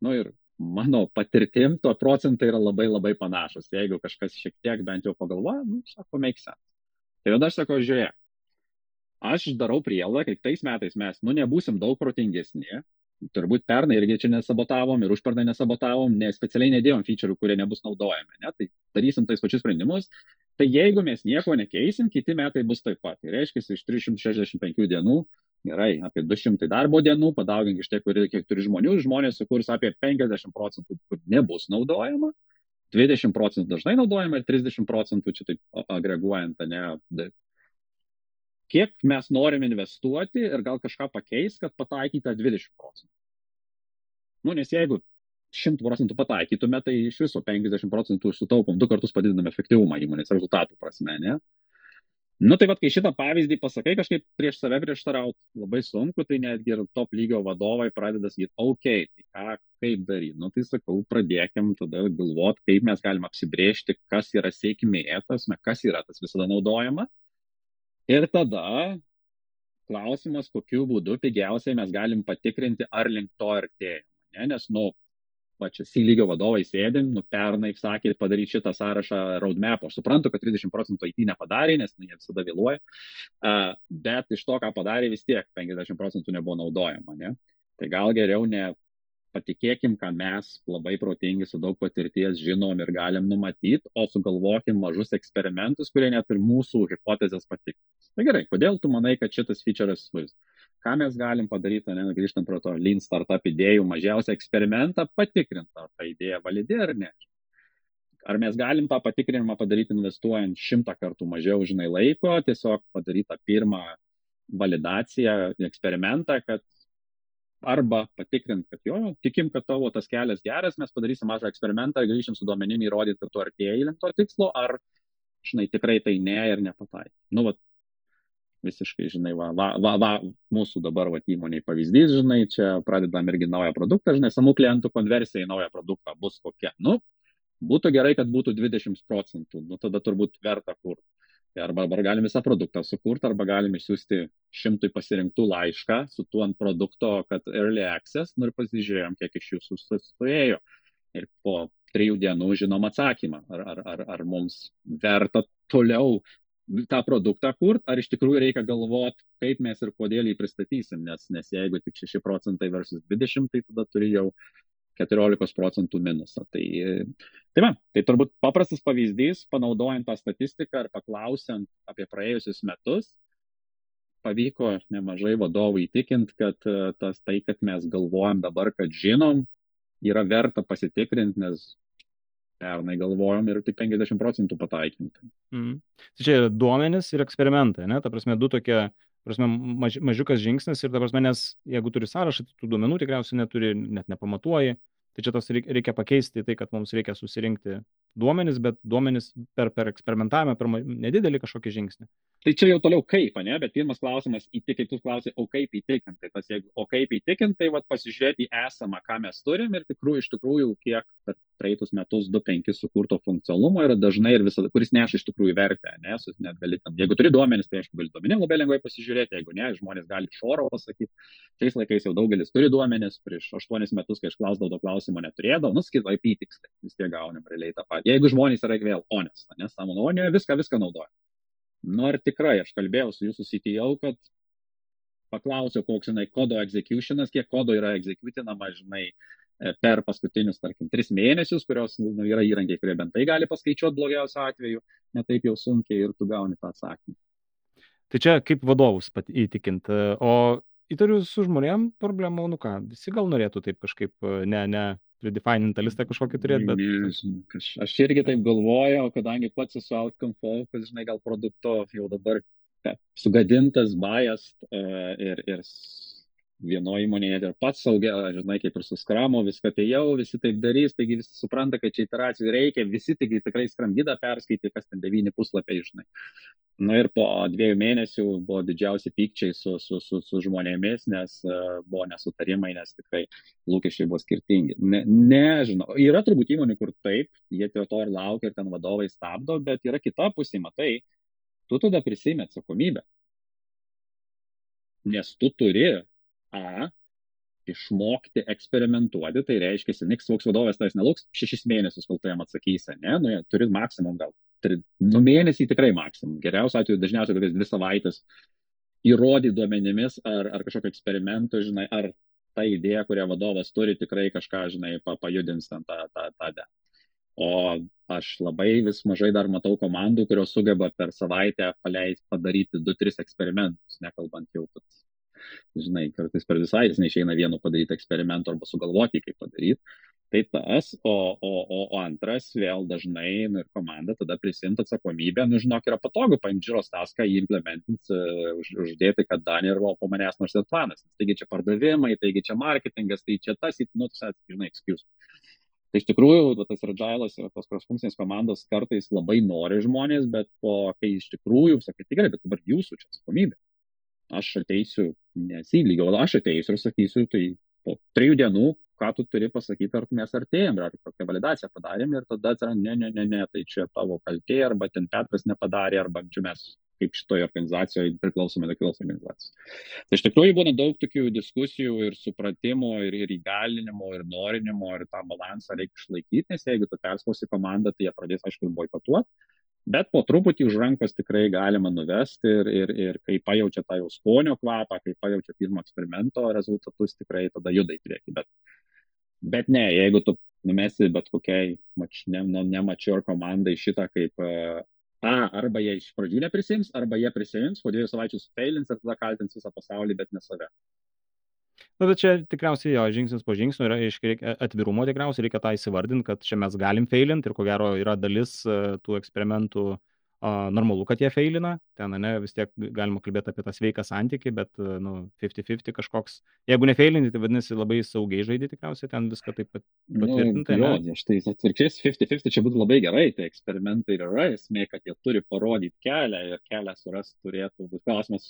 nu ir mano patirtim to procentai yra labai labai panašus. Jeigu kažkas šiek tiek bent jau pagalvoja, nu, sako, make sense. Tai tada aš sakau, žiūrėk, aš darau prielaidą, kad tais metais mes, nu, nebūsim daug protingesni, turbūt pernai irgi čia nesabotavom ir užpernai nesabotavom, nes specialiai nedėjom feature'ų, kurie nebus naudojami, ne? tai darysim tais pačius sprendimus. Tai jeigu mes nieko nekeisim, kiti metai bus taip pat. Tai reiškia, iš 365 dienų gerai, apie 200 darbo dienų, padaugink iš tiek, kiek turi žmonių, žmonės sukurs apie 50 procentų, kur nebus naudojama, 20 procentų dažnai naudojama ir 30 procentų čia taip agreguojant, ne. Kiek mes norim investuoti ir gal kažką pakeis, kad pataikytą 20 procentų. Nu, nes jeigu 100 procentų pataikytume, tai iš viso 50 procentų sutaupom, du kartus padidiname efektyvumą įmonės rezultatų prasme, ne? Nu tai vad, kai šitą pavyzdį pasakai, kažkaip prieš save prieštarauti labai sunku, tai netgi ir top lygio vadovai pradeda sakyti, ok, tai ką, kaip daryti. Nu tai sakau, pradėkim tada galvoti, kaip mes galim apsibriežti, kas yra sėkmė, tas, kas yra tas visada naudojama. Ir tada klausimas, kokiu būdu pigiausiai mes galim patikrinti, ar link to artėjame. Nes, nu, va čia C lygio vadovai sėdim, nu pernai sakė padaryti šitą sąrašą roadmap, aš suprantu, kad 30 procentų IT nepadarė, nes nu, jie visada vėluoja, uh, bet iš to, ką padarė, vis tiek 50 procentų nebuvo naudojama. Ne? Tai gal geriau ne patikėkim, ką mes labai protingi su daug patirties žinom ir galim numatyti, o sugalvokim mažus eksperimentus, kurie net ir mūsų hipotezės patikrins. Tai gerai, kodėl tu manai, kad šitas feature'as bus? ką mes galim padaryti, ne, grįžtant prie to lean startup idėjų, mažiausią eksperimentą patikrinti, ar ta idėja validi ar ne. Ar mes galim tą patikrinimą padaryti investuojant šimtą kartų mažiau, žinai, laiko, tiesiog padaryti tą pirmą validaciją, eksperimentą, kad arba patikrint, kad jo, tikim, kad tavo tas kelias geras, mes padarysim mažą eksperimentą grįšim su duomenim įrodyti, kad tu artėjai link to tikslo, ar, žinai, tikrai tai ne ir nepataikai. Nu, vat, visiškai, žinai, va, va, va, va mūsų dabar va, įmoniai pavyzdys, žinai, čia pradedam irgi naują produktą, žinai, samų klientų konversija į naują produktą bus kokia. Nu, būtų gerai, kad būtų 20 procentų, nu tada turbūt verta kur. Tai arba, arba galim visą produktą sukurti, arba galim išsiųsti šimtui pasirinktų laišką su tuo ant produkto, kad early access, nu ir pasižiūrėjom, kiek iš jūsų sustoėjo. Ir po trijų dienų žinom atsakymą, ar, ar, ar, ar mums verta toliau tą produktą kurt, ar iš tikrųjų reikia galvoti, kaip mes ir kodėl jį pristatysim, nes, nes jeigu tik 6 procentai versus 20, tai tada turi jau 14 procentų minusą. Tai, tai, va, tai turbūt paprastas pavyzdys, panaudojant tą statistiką ir paklausiant apie praėjusius metus, pavyko nemažai vadovų įtikinti, kad tas tai, kad mes galvojam dabar, kad žinom, yra verta pasitikrinti, nes pernai galvojom ir tik 50 procentų pataikinti. Mm. Tai čia yra duomenis ir eksperimentai, ne? Ta prasme, du tokie, prasme, maž, mažiukas žingsnis ir ta prasme, nes jeigu turi sąrašą, tai tų duomenų tikriausiai neturi, net nepamatuoji. Tai čia tas reikia pakeisti tai, kad mums reikia susirinkti duomenis, bet duomenis per, per eksperimentavimą, per nedidelį kažkokį žingsnį. Tai čia jau toliau kaip, ne, bet pirmas klausimas, įtikint, tu klausai, o kaip įtikint, tai tas jeigu, o kaip įtikint, tai vat pasižiūrėti į esamą, ką mes turim ir tikrųjų, iš tikrųjų, kiek per praeitus metus 2.5 sukurto funkcionalumo yra dažnai ir visada, kuris neša iš tikrųjų vertę, nes net gali tam, jeigu turi duomenis, tai aišku, gali duomenim labai lengvai pasižiūrėti, jeigu ne, žmonės gali iš oro pasakyti. Šiais laikais jau daugelis turi duomenis, prieš 8 metus, kai aš klausdavau to klausimo, neturėdavau, nu, sakyt, IP tiksliai, vis tiek gaunam realiai tą patį. Jeigu žmonės yra vėl honest, nes sąmononėje viską, viską naudoja. Nu, ar tikrai, aš kalbėjau su jūsų CTO, kad paklausiau, koks, žinai, kodo executionas, kiek kodo yra executinama, žinai, e, per paskutinius, tarkim, tris mėnesius, kurios nu, yra įrankiai, kurie bent tai gali paskaičiuoti blogiausiu atveju, netaip jau sunkiai ir tu gauni tą atsakymą. Tai čia kaip vadovus įtikint. O įtariu su žmonėm problemų, nu ką, visi gal norėtų taip kažkaip, ne, ne, predefinintą listą kažkokį turėti, bet... Nežinau, aš, aš irgi taip galvoju, kadangi pats esu outcome focus, žinai, gal produkto jau dabar sugadintas, biased uh, ir, ir vienoje įmonėje ir pats saugia, žinai, kaip ir su skramo, viską tai jau visi taip darys, taigi visi supranta, kad čia iteracijų reikia, visi taigi tikrai skrambydą perskaitė, kas ten devyni puslapiai, žinai. Na nu ir po dviejų mėnesių buvo didžiausi pykčiai su, su, su, su žmonėmis, nes uh, buvo nesutarimai, nes tikrai lūkesčiai buvo skirtingi. Ne, nežinau, yra turbūt įmonių, kur taip, jie to ir laukia ir ten vadovai stabdo, bet yra kita pusė, matai, tu tada prisėmė atsakomybę. Nes tu turi A išmokti eksperimentuoti, tai reiškia, niks koks vadovas tavęs nelauks šešis mėnesius, kol tu jam atsakysi, ne, nu, turi maksimum gal, tri, nu mėnesį tikrai maksimum, geriausiu atveju dažniausiai kokias dvi savaitės įrodyti duomenimis ar, ar kažkokio eksperimento, žinai, ar ta idėja, kurią vadovas turi, tikrai kažką, žinai, pa, pajudins ten tą, tą, tą, tą. O aš labai vis mažai dar matau komandų, kurios sugeba per savaitę paleisti, padaryti 2-3 eksperimentus, nekalbant jau, kad žinai, kartais per visai jis neišeina vienu padaryti eksperimentų arba sugalvoti, kaip padaryti. Tai tas, o, o, o, o antras vėl dažnai nu, ir komanda tada prisimti atsakomybę, nu žinok, yra patogu paimti žiūros taską, jį implementins, uh, už, uždėti, kad Danė ir po manęs nors ir planas. Taigi čia pardavimai, taigi čia marketingas, tai čia tas, nu, tas, žinai, excuse. Tai iš tikrųjų, tas radžailas ir tos cross-funkcinės komandos kartais labai nori žmonės, bet po, kai iš tikrųjų, sakai, tikrai, bet dabar jūsų čia atsakomybė aš ateisiu, nesilygio, o aš ateisiu ir sakysiu, tai po trijų dienų, ką tu turi pasakyti, ar mes artėjom, ar kokią validaciją padarėm ir tada atsiranda, ne, ne, ne, ne, tai čia tavo kaltė, arba ten Petras nepadarė, arba čia mes kaip šitoje organizacijoje priklausome nuo kitos organizacijos. Tai iš tikrųjų būna daug tokių diskusijų ir supratimo, ir, ir įgalinimo, ir norinimo, ir tą balansą reikia išlaikyti, nes jeigu tu perspausi komandą, tai jie pradės, aišku, boikotuoti bet po truputį už rankos tikrai galima nuvesti ir, ir, ir kai pajaučia tą jau skonio kvapą, kai pajaučia pirmo eksperimento rezultatus, tikrai tada juda į priekį. Bet, bet ne, jeigu tu numesi bet kokiai mač, ne, nu, nemačiur komandai šitą kaip uh, A, arba jie iš pradžių neprisims, arba jie prisims, po dviejų savaičių failins ir tada kaltins visą pasaulį, bet ne save. Na, bet čia tikriausiai jo žingsnis po žingsnio yra reiškia atvirumo tikriausiai, reikia tą įsivardinti, kad čia mes galim failinti ir ko gero yra dalis e, tų eksperimentų a, normalu, kad jie feilina, ten, ne, vis tiek galima kalbėti apie tą sveiką santykį, bet, nu, 50-50 kažkoks, jeigu ne feilinti, tai vadinasi labai saugiai žaidži tikriausiai, ten viską taip pat patvirtinti. Nu, jo, štai atvirkščiai 50-50 čia būtų labai gerai, tai eksperimentai yra esmė, kad jie turi parodyti kelią ir kelią suras turėtų būti klausimas,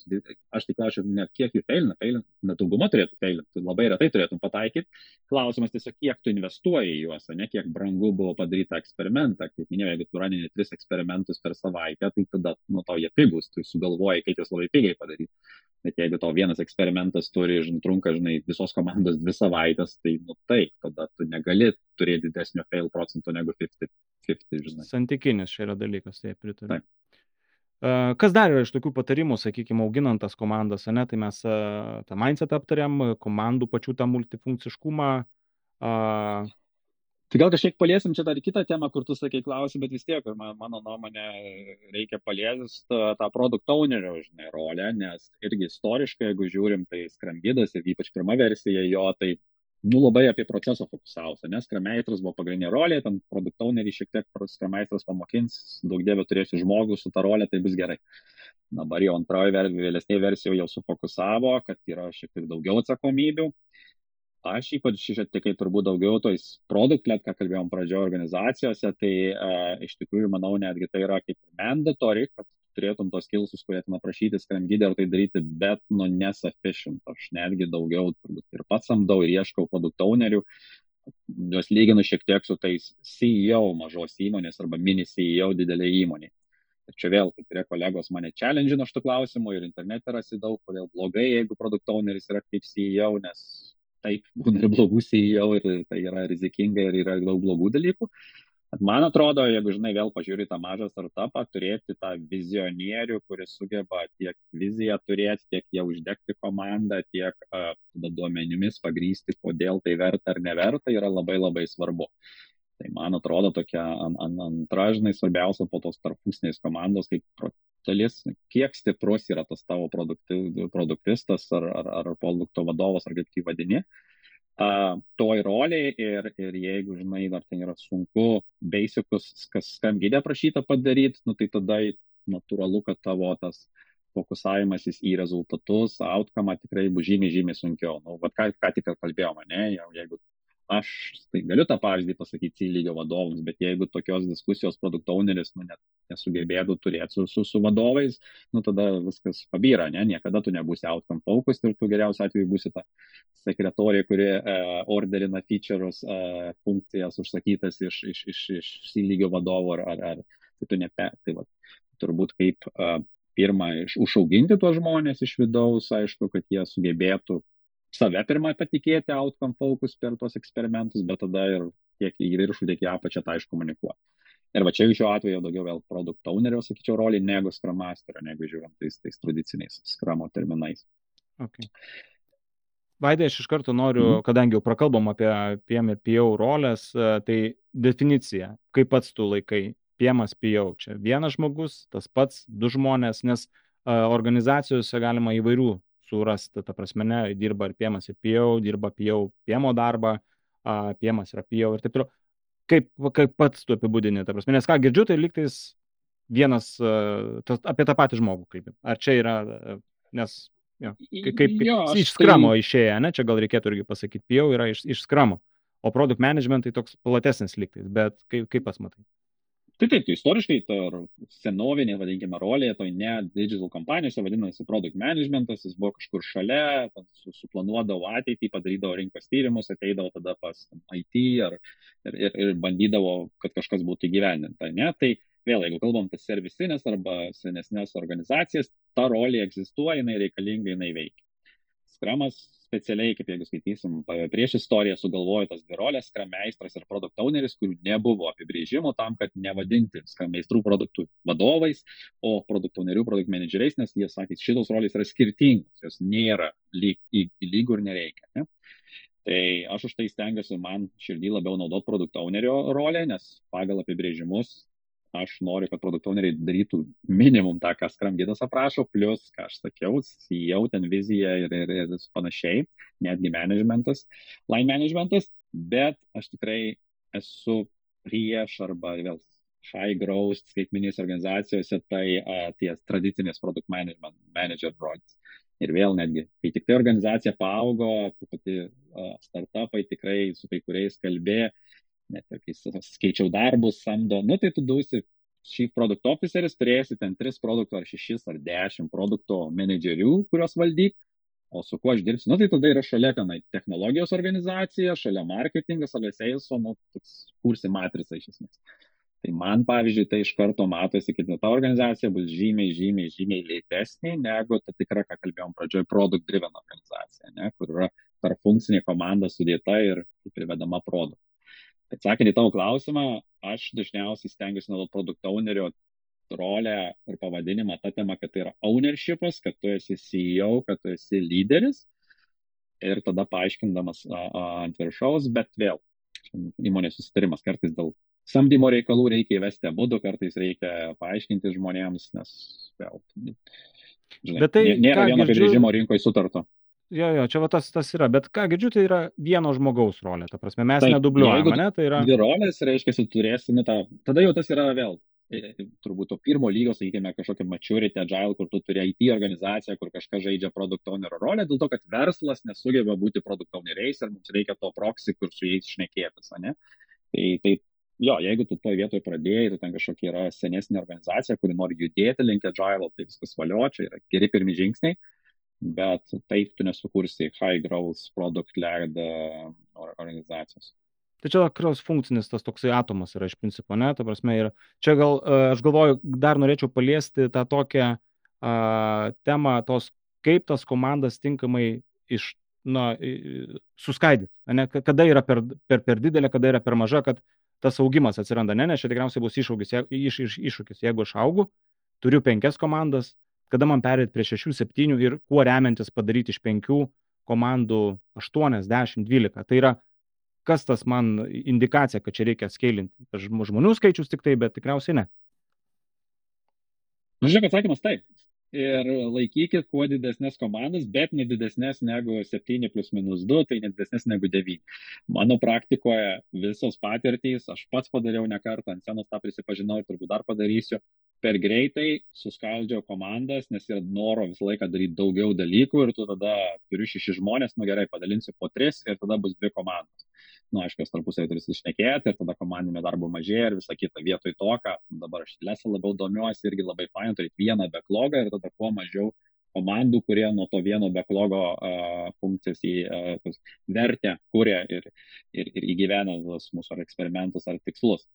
aš tik klausiu, ne kiek jų feilina, feilina, dauguma turėtų feilinti, labai retai turėtum pataikyti, klausimas tiesiog, kiek tu investuoji į juos, ne kiek brangu buvo padaryti eksperimentą, kaip minėjau, jeigu tu ranini tris eksperimentus per savaitę, savaitę, tai tada nuo to jie pigus, tu sugalvoji, kaip juos labai pigiai padaryti. Bet jeigu tau vienas eksperimentas turi, žinai, trunka, žinai, visos komandos dvi savaitės, tai, nu taip, tada tu negali turėti didesnio fail procentų negu 50-50, žinai. Santykinis čia yra dalykas, tai pritariu. Taip. Kas dar yra iš tokių patarimų, sakykime, auginant tas komandas, ne, tai mes tą mindset aptariam, komandų pačių tą multifunkciškumą, Tai gal kažkiek paliesim čia dar kitą temą, kur tu sakai klausim, bet vis tiek, man, mano nuomonė, reikia paliesti tą, tą produkt ownerio, žinai, rolę, nes irgi istoriškai, jeigu žiūrim, tai skrambydas ir ypač pirma versija jo, tai, nu, labai apie procesą fokusavosi, nes skrameitras buvo pagrindinė rolė, ten produkt ownerį šiek tiek skrameitras pamokins, daug dievė turėsiu žmogų su tą rolę, tai bus gerai. Dabar jau antroji, vėlesnėje versijoje jau sufokusavo, kad yra šiek tiek daugiau atsakomybių aš ypač šiek turbūt daugiau tojais produkt-led, ką kalbėjom pradžioje organizacijose, tai uh, iš tikrųjų manau netgi tai yra kaip mandatory, kad turėtum tos kilsus, kurie ten aprašyti skrandgydį ar tai daryti, bet nu nesufficient. Aš netgi daugiau turbūt ir pats samdau ir ieškau produkt ownerių, juos lyginu šiek tiek su tais CEO mažos įmonės arba mini CEO didelė įmonė. Ir čia vėl, kai kurie kolegos mane challengino šitų klausimų ir internete rasi daug, kodėl blogai, jeigu produkt owneris yra kaip CEO, nes taip būna ir blogų CEO ir tai yra rizikinga ir yra daug blogų dalykų. Man atrodo, jeigu, žinai, vėl pažiūri tą mažą startupą, turėti tą vizionierių, kuris sugeba tiek viziją turėti, tiek jau uždegti komandą, tiek uh, duomenimis pagrysti, kodėl tai verta ar neverta, yra labai labai svarbu. Tai man atrodo tokia an, an, antra, žinai, svarbiausia po tos tarpusnės komandos, kaip dalis, kiek stiprus yra tas tavo produkti, produktistas ar, ar, ar produkto vadovas, ar kaip jį vadini. Uh, toj roliai ir, ir jeigu, žinai, dar ten yra sunku basicus, kas skam gydė prašyta padaryti, nu, tai tada natūralu, kad tavo tas fokusavimasis į rezultatus, outcome tikrai bus žymiai, žymiai sunkiau. Nu, vat ką, ką tik kalbėjome, ne, jau jeigu aš tai galiu tą pavyzdį pasakyti C lygio vadovams, bet jeigu tokios diskusijos produkt owneris nu, net nesugebėtų turėti su, su, su vadovais, nu, tada viskas pabyra, ne? niekada tu nebūsi outcome focus ir tu geriausiu atveju būsi ta sekretorija, kuri uh, orderina features, uh, funkcijas užsakytas iš, iš, iš, iš C lygio vadovo ar, ar, ar tai tu nepe, tai va, turbūt kaip uh, pirmą iš, užauginti tuos žmonės iš vidaus, aišku, kad jie sugebėtų save pirmą patikėti outcome focus per tuos eksperimentus, bet tada ir tiek į viršų, tiek į apačią tą iškomunikuoti. Ir va čia šiuo atveju daugiau vėl produkt ownerio, sakyčiau, rolį negu scrum masterio, negu žiūrint tais, tais tradiciniais scrumo terminais. Okay. Vaidai, aš iš karto noriu, mm. kadangi jau prakalbom apie PM ir PO rolės, e, tai definicija, kaip pats tu laikai PMas PO. Čia vienas žmogus, tas pats, du žmonės, nes uh, organizacijose galima įvairių surasti, ta prasme, ne, dirba ir piemas ir pijau, dirba pijau piemo darbą, a, piemas yra pijau ir taip toliau. Kaip, kaip pats tu apibūdini, ta prasme, nes ką girdžiu, tai liktais vienas tas, apie tą patį žmogų kalbė. Ar čia yra, nes jo, kaip, kaip jo, iš skramo tai... išėję, ne, čia gal reikėtų irgi pasakyti, pijau yra iš, iš skramo, o produkt management tai toks platesnis liktais, bet kaip, kaip pas matai? Tai taip, tai istoriškai ta senovinė, vadinkime, rolė, toj ne digital kompanijose vadinasi product managementas, jis buvo kažkur šalia, suplanuodavo ateitį, padarydavo rinkos tyrimus, ateidavo tada pas IT ar, ir, ir, ir bandydavo, kad kažkas būtų įgyvendinta. Ne? Tai vėl, jeigu kalbam apie servisinės arba senesnės organizacijas, ta rolė egzistuoja, jinai reikalinga, jinai veikia. Skramas specialiai, kaip jeigu skaitysim, prieš istoriją sugalvojo tas dvi rolės, skram meistras ir produkt owneris, kurių nebuvo apibrėžimo tam, kad nevadinti meistrų produktų vadovais, o produkt ownerių, produkt manageriais, nes jie sakė, šitos rolės yra skirtingos, jos nėra lyg, lygų ir nereikia. Ne? Tai aš už tai stengiuosi man širdį labiau naudoti produkt ownerio rolę, nes pagal apibrėžimus aš noriu, kad produkt owneriai darytų minimum tą, ką Scrum gydas aprašo, plus, ką aš sakiau, jau ten vizija ir, ir, ir panašiai, netgi managementas, line managementas, bet aš tikrai esu prieš arba vėl high growth skaitminės organizacijose tai uh, ties tradicinės produkt management manager roles. Ir vėl netgi, kai tik tai organizacija paaugo, pati uh, startupai tikrai su kai kuriais kalbėjo, net ir kai skaičiau darbus, samdo, nu tai tu dusi Chief Product Officeris, turėsi ten 3 produktų ar 6 ar 10 produkto menedžerių, kuriuos valdyk, o su kuo aš dirbsiu, nu tai tada yra šalia tenai technologijos organizacija, šalia marketingas, šalia sales, nu, kursi matricą iš esmės. Tai man, pavyzdžiui, tai iš karto matosi, kad ta organizacija bus žymiai, žymiai, žymiai lėtesnė negu ta tikra, ką kalbėjom pradžioje, product driven organizacija, ne, kur yra tarp funkcinė komanda sudėta ir privedama produktą. Atsakant į tavo klausimą, aš dažniausiai stengiuosi naudoti produkt ownerio rolę ir pavadinimą tą temą, kad tai yra ownershipas, kad tu esi CEO, kad tu esi lyderis ir tada paaiškindamas a, a, ant viršaus, bet vėl įmonės susitarimas kartais dėl samdymo reikalų reikia įvesti abu, kartais reikia paaiškinti žmonėms, nes vėl. Žinai, bet tai nėra vieno girdžiu... apibrėžimo rinkoje sutarto. Jo, jo, čia va tas, tas yra, bet ką girdžiu, tai yra vieno žmogaus rolė, ta prasme, mes tai, nedubliuojame, ne, tai yra. Dvi rolės, reiškia, turėsi, nu, tą, tada jau tas yra vėl, e, e, turbūt to pirmo lygio, sakykime, kažkokia maturity, agile, kur tu turi IT organizaciją, kur kažkas žaidžia produkt owner rolę, dėl to, kad verslas nesugeba būti produkt owneriais ir mums reikia to proxy, kur su jais šnekėtis, ne? Tai, tai jo, jeigu tu toje vietoje pradėjai, tu ten kažkokia yra senesnė organizacija, kuri nori judėti link agile, tai viskas valio, čia yra geri pirmi žingsniai bet taip tu nesukursi high growth product led organizacijos. Tai čia cross funkcinis tas toksai atomas yra iš principo, ne, ta prasme, ir čia gal, e, aš galvoju, dar norėčiau paliesti tą tokią a, temą tos, kaip tas komandas tinkamai iš, na, suskaidyti, ne, kada yra per, per, per didelė, kada yra per maža, kad tas augimas atsiranda, ne, nes čia tikriausiai bus iššūkis, iš, iš, iššūkis, jeigu aš augu, turiu penkias komandas, kada man perėti prie šešių, septynių ir kuo remiantis padaryti iš penkių komandų 8, 10, 12. Tai yra kas tas man indikacija, kad čia reikia skailinti? Žmonių skaičius tik tai, bet tikriausiai ne. Nu, žiūrėk, atsakymas taip. Ir laikykit kuo didesnės komandas, bet ne didesnės negu 7 plus minus 2, tai ne didesnės negu 9. Mano praktikoje visos patirtys, aš pats padariau ne kartą, ant senos tą prisipažinau ir turbūt dar padarysiu, per greitai suskaldžiau komandas, nes yra noro visą laiką daryti daugiau dalykų ir tu tada turiu šeši žmonės, nu gerai, padalinsiu po tris ir tada bus dvi komandos nu, aišku, jos tarpusavį turi susišnekėti ir tada komandinio darbo mažėja ir visa kita. Vietoj to, ką dabar aš lesą labiau domiuosi, irgi labai fain turėti vieną backlogą ir tada kuo mažiau komandų, kurie nuo to vieno backlogo uh, funkcijas į uh, vertę kuria ir, ir, ir įgyvena mūsų ar eksperimentus ar tikslus.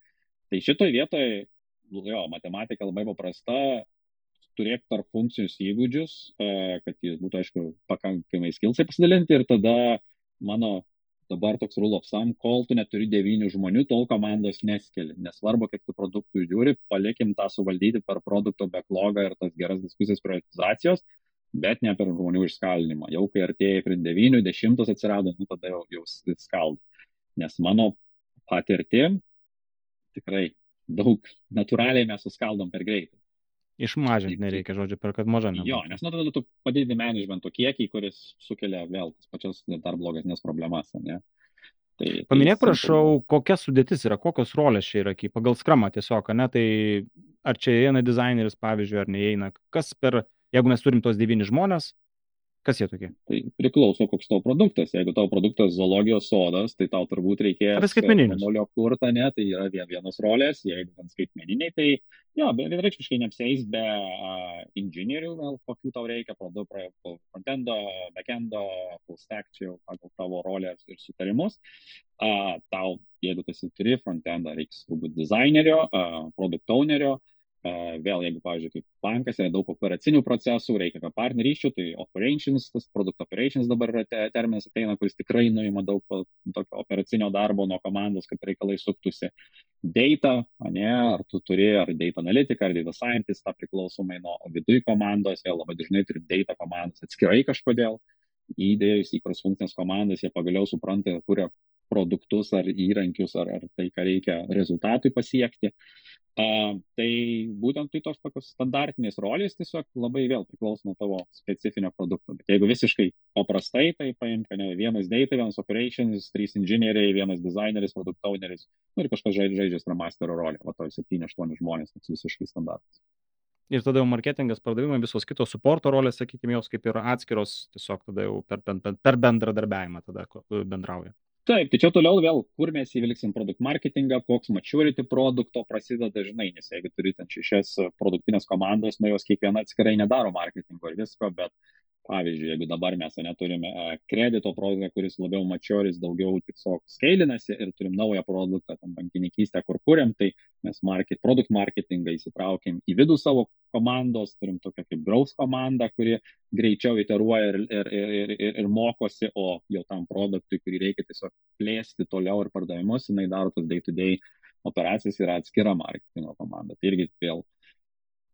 Tai šitoje vietoje, jo, matematika labai paprasta, turėti tarp funkcijos įgūdžius, uh, kad jis būtų, aišku, pakankamai skilsai pasidalinti ir tada mano dabar toks rule of thumb, kol tu neturi devynių žmonių, tol komandos neskeli. Nesvarbu, kiek tu produktų žiūri, palikim tą suvaldyti per produkto backlogą ir tas geras diskusijas prioritizacijos, bet ne per žmonių išskalinimą. Jau kai artėjai prie devynių, dešimtos atsirado, nu tada jau, jau skaldai. Nes mano patirtim tikrai daug natūraliai mes suskaldom per greitai. Išmažinti nereikia, žodžiu, per kad maža nebūtų. Jo, nes nu tada tu padidini managemento kiekį, kuris sukelia vėl tas pačias dar blogesnės problemas, ne? Tai, Paminėk, tai, prašau, kokia sudėtis yra, kokios rolės čia yra, kaip pagal skramą tiesiog, ne, tai ar čia eina dizaineris, pavyzdžiui, ar neįeina, kas per, jeigu mes turim tos devyni žmonės, Kas jie tokie? Tai priklauso, koks tavo produktas. Jeigu tavo produktas zoologijos sodas, tai tau turbūt reikės... Apie skaitmeninius. Molio kurtą, ne, tai yra vienos rolės. Jeigu ten skaitmeniniai, tai jo, vienreikšmiškai neapsės be uh, inžinierių, gal kokių tau reikia, produkto, frontendo, backendo, full stack, čia jau pagal tavo rolės ir sutarimus. Uh, tau, jeigu tu turi frontendą, reiks turbūt dizainerio, uh, produkt ownerio, uh, Vėl, jeigu, pavyzdžiui, kaip bankas yra daug operacinių procesų, reikia partnerysčių, tai operations, tas produkt operations dabar yra te, terminas ateina, kuris tikrai nuima daug tokio operacinio darbo nuo komandos, kad reikalai suktųsi. Data, ne, ar tu turi, ar data analytika, ar data scientist, tą priklausomai nuo viduje komandos, vėl labai dažnai turi data komandos atskirai kažkodėl. Įdėjus į cross-funkcinės komandas, jie pagaliau supranta, kuria produktus ar įrankius, ar, ar tai, ką reikia rezultatui pasiekti. A, tai būtent tai tos tokios standartinės rolės tiesiog labai vėl priklauso nuo tavo specifinio produkto. Bet jeigu visiškai paprastai, tai paimk, ne, vienas data, vienas operations, trys inžinieriai, vienas dizaineris, produkt owneris nu, ir kažkas žaidžia, žaidžia Scrum Master rolę, o to 7-8 žmonės, toks visiškai standartas. Ir tada jau marketingas, pardavimai, visos kitos suporto rolės, sakykime, jos kaip ir atskiros, tiesiog tada jau per, per, per bendradarbiavimą tada bendrauja taip tai čia toliau vėl kur mes įvilksim produkt marketingą koks maturity produkto prasideda žinai nes jeigu turi ten šešias produktines komandas nu jos kiekviena atskirai nedaro marketingo ir visko bet pavyzdžiui jeigu dabar mes ane turime kredito produktą kuris labiau mačioris daugiau tiesiog skeilinasi ir turim naują produktą ten bankininkystę kur kuriam tai mes market produkt marketingą įsitraukiam į vidų savo komandos turim tokią kaip growth komandą kuri greičiau iteruoja ir, ir, ir, ir, ir mokosi, o jau tam produktui, kurį reikia tiesiog plėsti toliau ir pardavimus, jinai daro tas day to day operacijas yra atskira marketingo komanda. Tai irgi vėl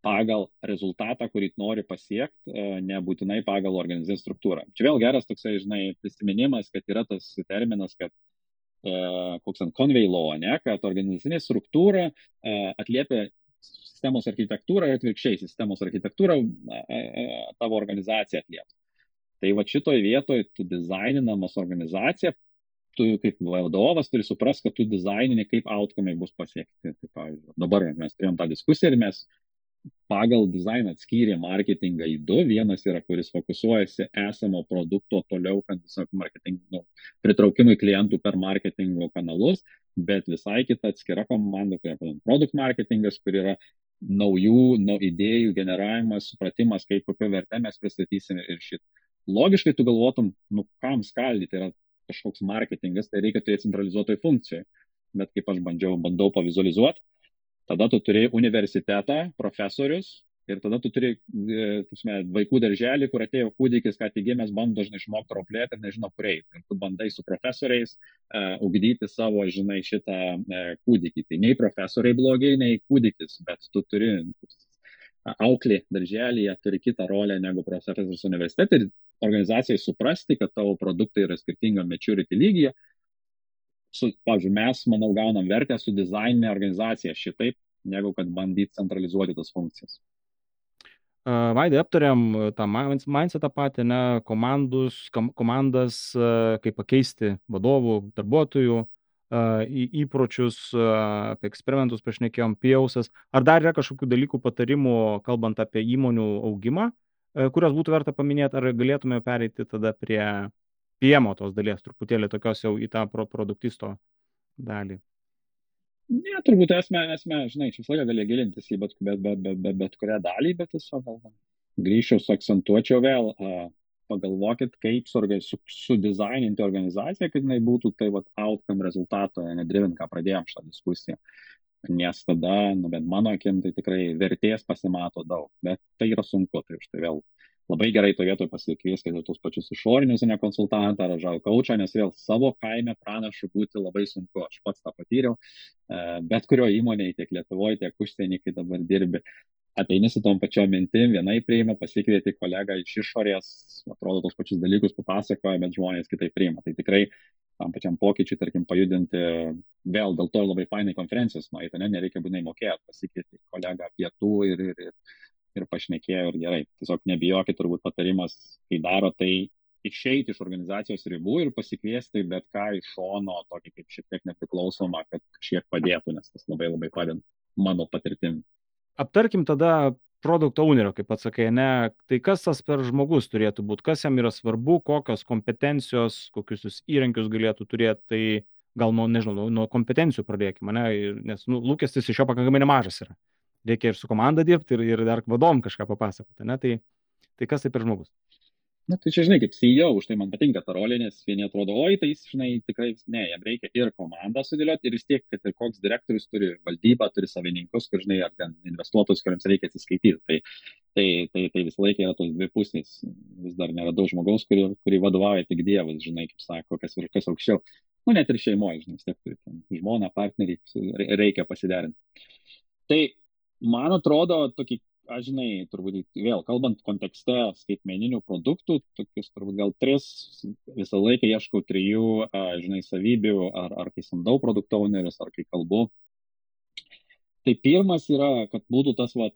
pagal rezultatą, kurį nori pasiekti, e, nebūtinai pagal organizacijos struktūrą. Čia vėl geras toksai, žinai, prisiminimas, kad yra tas terminas, kad uh, koks ant convey law, ne, kad organizacinė struktūra uh, atliepia sistemos architektūrą ir atvirkščiai sistemos architektūrą tavo organizacija atlieka. Tai va šitoje vietoje tu dizaininamas organizacija, tu kaip vadovas turi suprasti, kad tu dizainini, kaip outcome bus pasiekti. Tai, pavyzdžiui, dabar mes turėjom tą diskusiją ir mes pagal dizainą atskyrė marketingą į du. Vienas yra, kuris fokusuojasi esamo produkto toliau, kad tiesiog marketing, nu, pritraukimui klientų per marketingo kanalus, bet visai kita atskira komanda, kuria produkt marketingas, kur yra naujų nu, idėjų generavimas, supratimas, kaip kokią vertę mes pristatysime ir šit. Logiškai tu galvotum, nu kam skaldyti, tai yra kažkoks marketingas, tai reikia turėti centralizuotoj funkcijai. Bet kaip aš bandžiau, bandau pavizualizuoti, tada tu turi universitetą, profesorius, ir tada tu turi e, tusme, vaikų darželį, kur atėjo kūdikis, ką tik gimęs, bando dažnai išmokti roplėti ir nežino kur eiti. Ir tu bandai su profesoriais uh, ugdyti savo, žinai, šitą uh, kūdikį. Tai nei profesoriai blogai, nei kūdikis, bet tu turi auklį darželėje, turi kitą rolę negu profesorius universitete ir organizacijai suprasti, kad tavo produktai yra skirtingo maturity lygyje. Su, pavyzdžiui, mes, manau, gaunam vertę su dizaininė organizacija šitaip, negu kad bandyti centralizuoti tas funkcijas. Vaidai aptariam tą mindsetą patį, ne, komandus, komandas, kaip pakeisti vadovų, darbuotojų įpročius, apie eksperimentus pašnekėjom, pjausas. Ar dar yra kažkokių dalykų, patarimų, kalbant apie įmonių augimą, kurios būtų verta paminėti, ar galėtume pereiti tada prie piemo tos dalies, truputėlį tokios jau į tą produktisto dalį? Ne, turbūt esmė, esmė, žinai, čia visą laiką gali gilintis į bet, bet, bet, bet, bet, bet kurią dalį, bet tiesiog gal grįžčiau, suakcentuočiau vėl, pagalvokit, kaip sudizaininti su organizaciją, kad jinai būtų tai vat outcome rezultato, nedrivin, ką pradėjom šitą diskusiją. Nes tada, nu, bent mano akim, tai tikrai vertės pasimato daug, bet tai yra sunku, tai už tai vėl labai gerai to vietoje pasikvieskite tos pačius išorinius, ne konsultantą ar žal kaučą, nes vėl savo kaime pranašu būti labai sunku. Aš pats tą patyriau, e, bet kurio įmonėje, tiek Lietuvoje, tiek užsienį, kai dabar dirbi, ateini su tom pačiom mintim, vienai priima, pasikvieti kolegą iš išorės, atrodo, tos pačius dalykus papasakoja, bet žmonės kitai priima. Tai tikrai tam pačiam pokyčiui, tarkim, pajudinti, vėl dėl to labai fainai konferencijos nueiti, ne, nereikia būtinai mokėti, pasikvieti kolegą pietų ir, ir, ir ir pašnekėjo ir gerai. Tiesiog nebijokit, turbūt patarimas, kai daro tai išeiti iš organizacijos ribų ir pasikviesti bet ką iš šono, tokį kaip šiek tiek nepriklausomą, kad kažkiek padėtų, nes tas labai labai padeda mano patirtim. Aptarkim tada produkto ownerio, kaip pats sakai, ne, tai kas tas per žmogus turėtų būti, kas jam yra svarbu, kokios kompetencijos, kokius jūs įrankius galėtų turėti, tai gal nuo, nežinau, nuo kompetencijų pradėkime, ne, nes nu, lūkestis iš jo pakankamai nemažas yra reikia ir su komanda dirbti, ir, ir dar vadom kažką papasakoti. Ne? Tai, tai kas tai per žmogus? Na, tai čia, žinai, kaip CEO, už tai man patinka ta rolė, nes vieni atrodo, oi, tai jis, žinai, tikrai, ne, jam reikia ir komandą sudėlioti, ir vis tiek, kad ir koks direktorius turi valdybą, turi savininkus, kur, žinai, ar ten investuotojus, kuriems reikia atsiskaityti. Tai, tai, tai, tai visą laiką yra tos dvi pusės. Vis dar neradau žmogaus, kurį, kurį vadovauja tik Dievas, žinai, kaip sako, kas ir kas aukščiau. Nu, net ir šeimoje, žinai, vis tiek turi žmoną, partnerį, reikia pasiderinti. Tai man atrodo, tokį, aš žinai, turbūt vėl kalbant kontekste skaitmeninių produktų, tokius turbūt gal tris, visą laiką ieškau trijų, žinai, savybių, ar, ar kai samdau produkto ownerius, ar kai kalbu. Tai pirmas yra, kad būtų tas, va,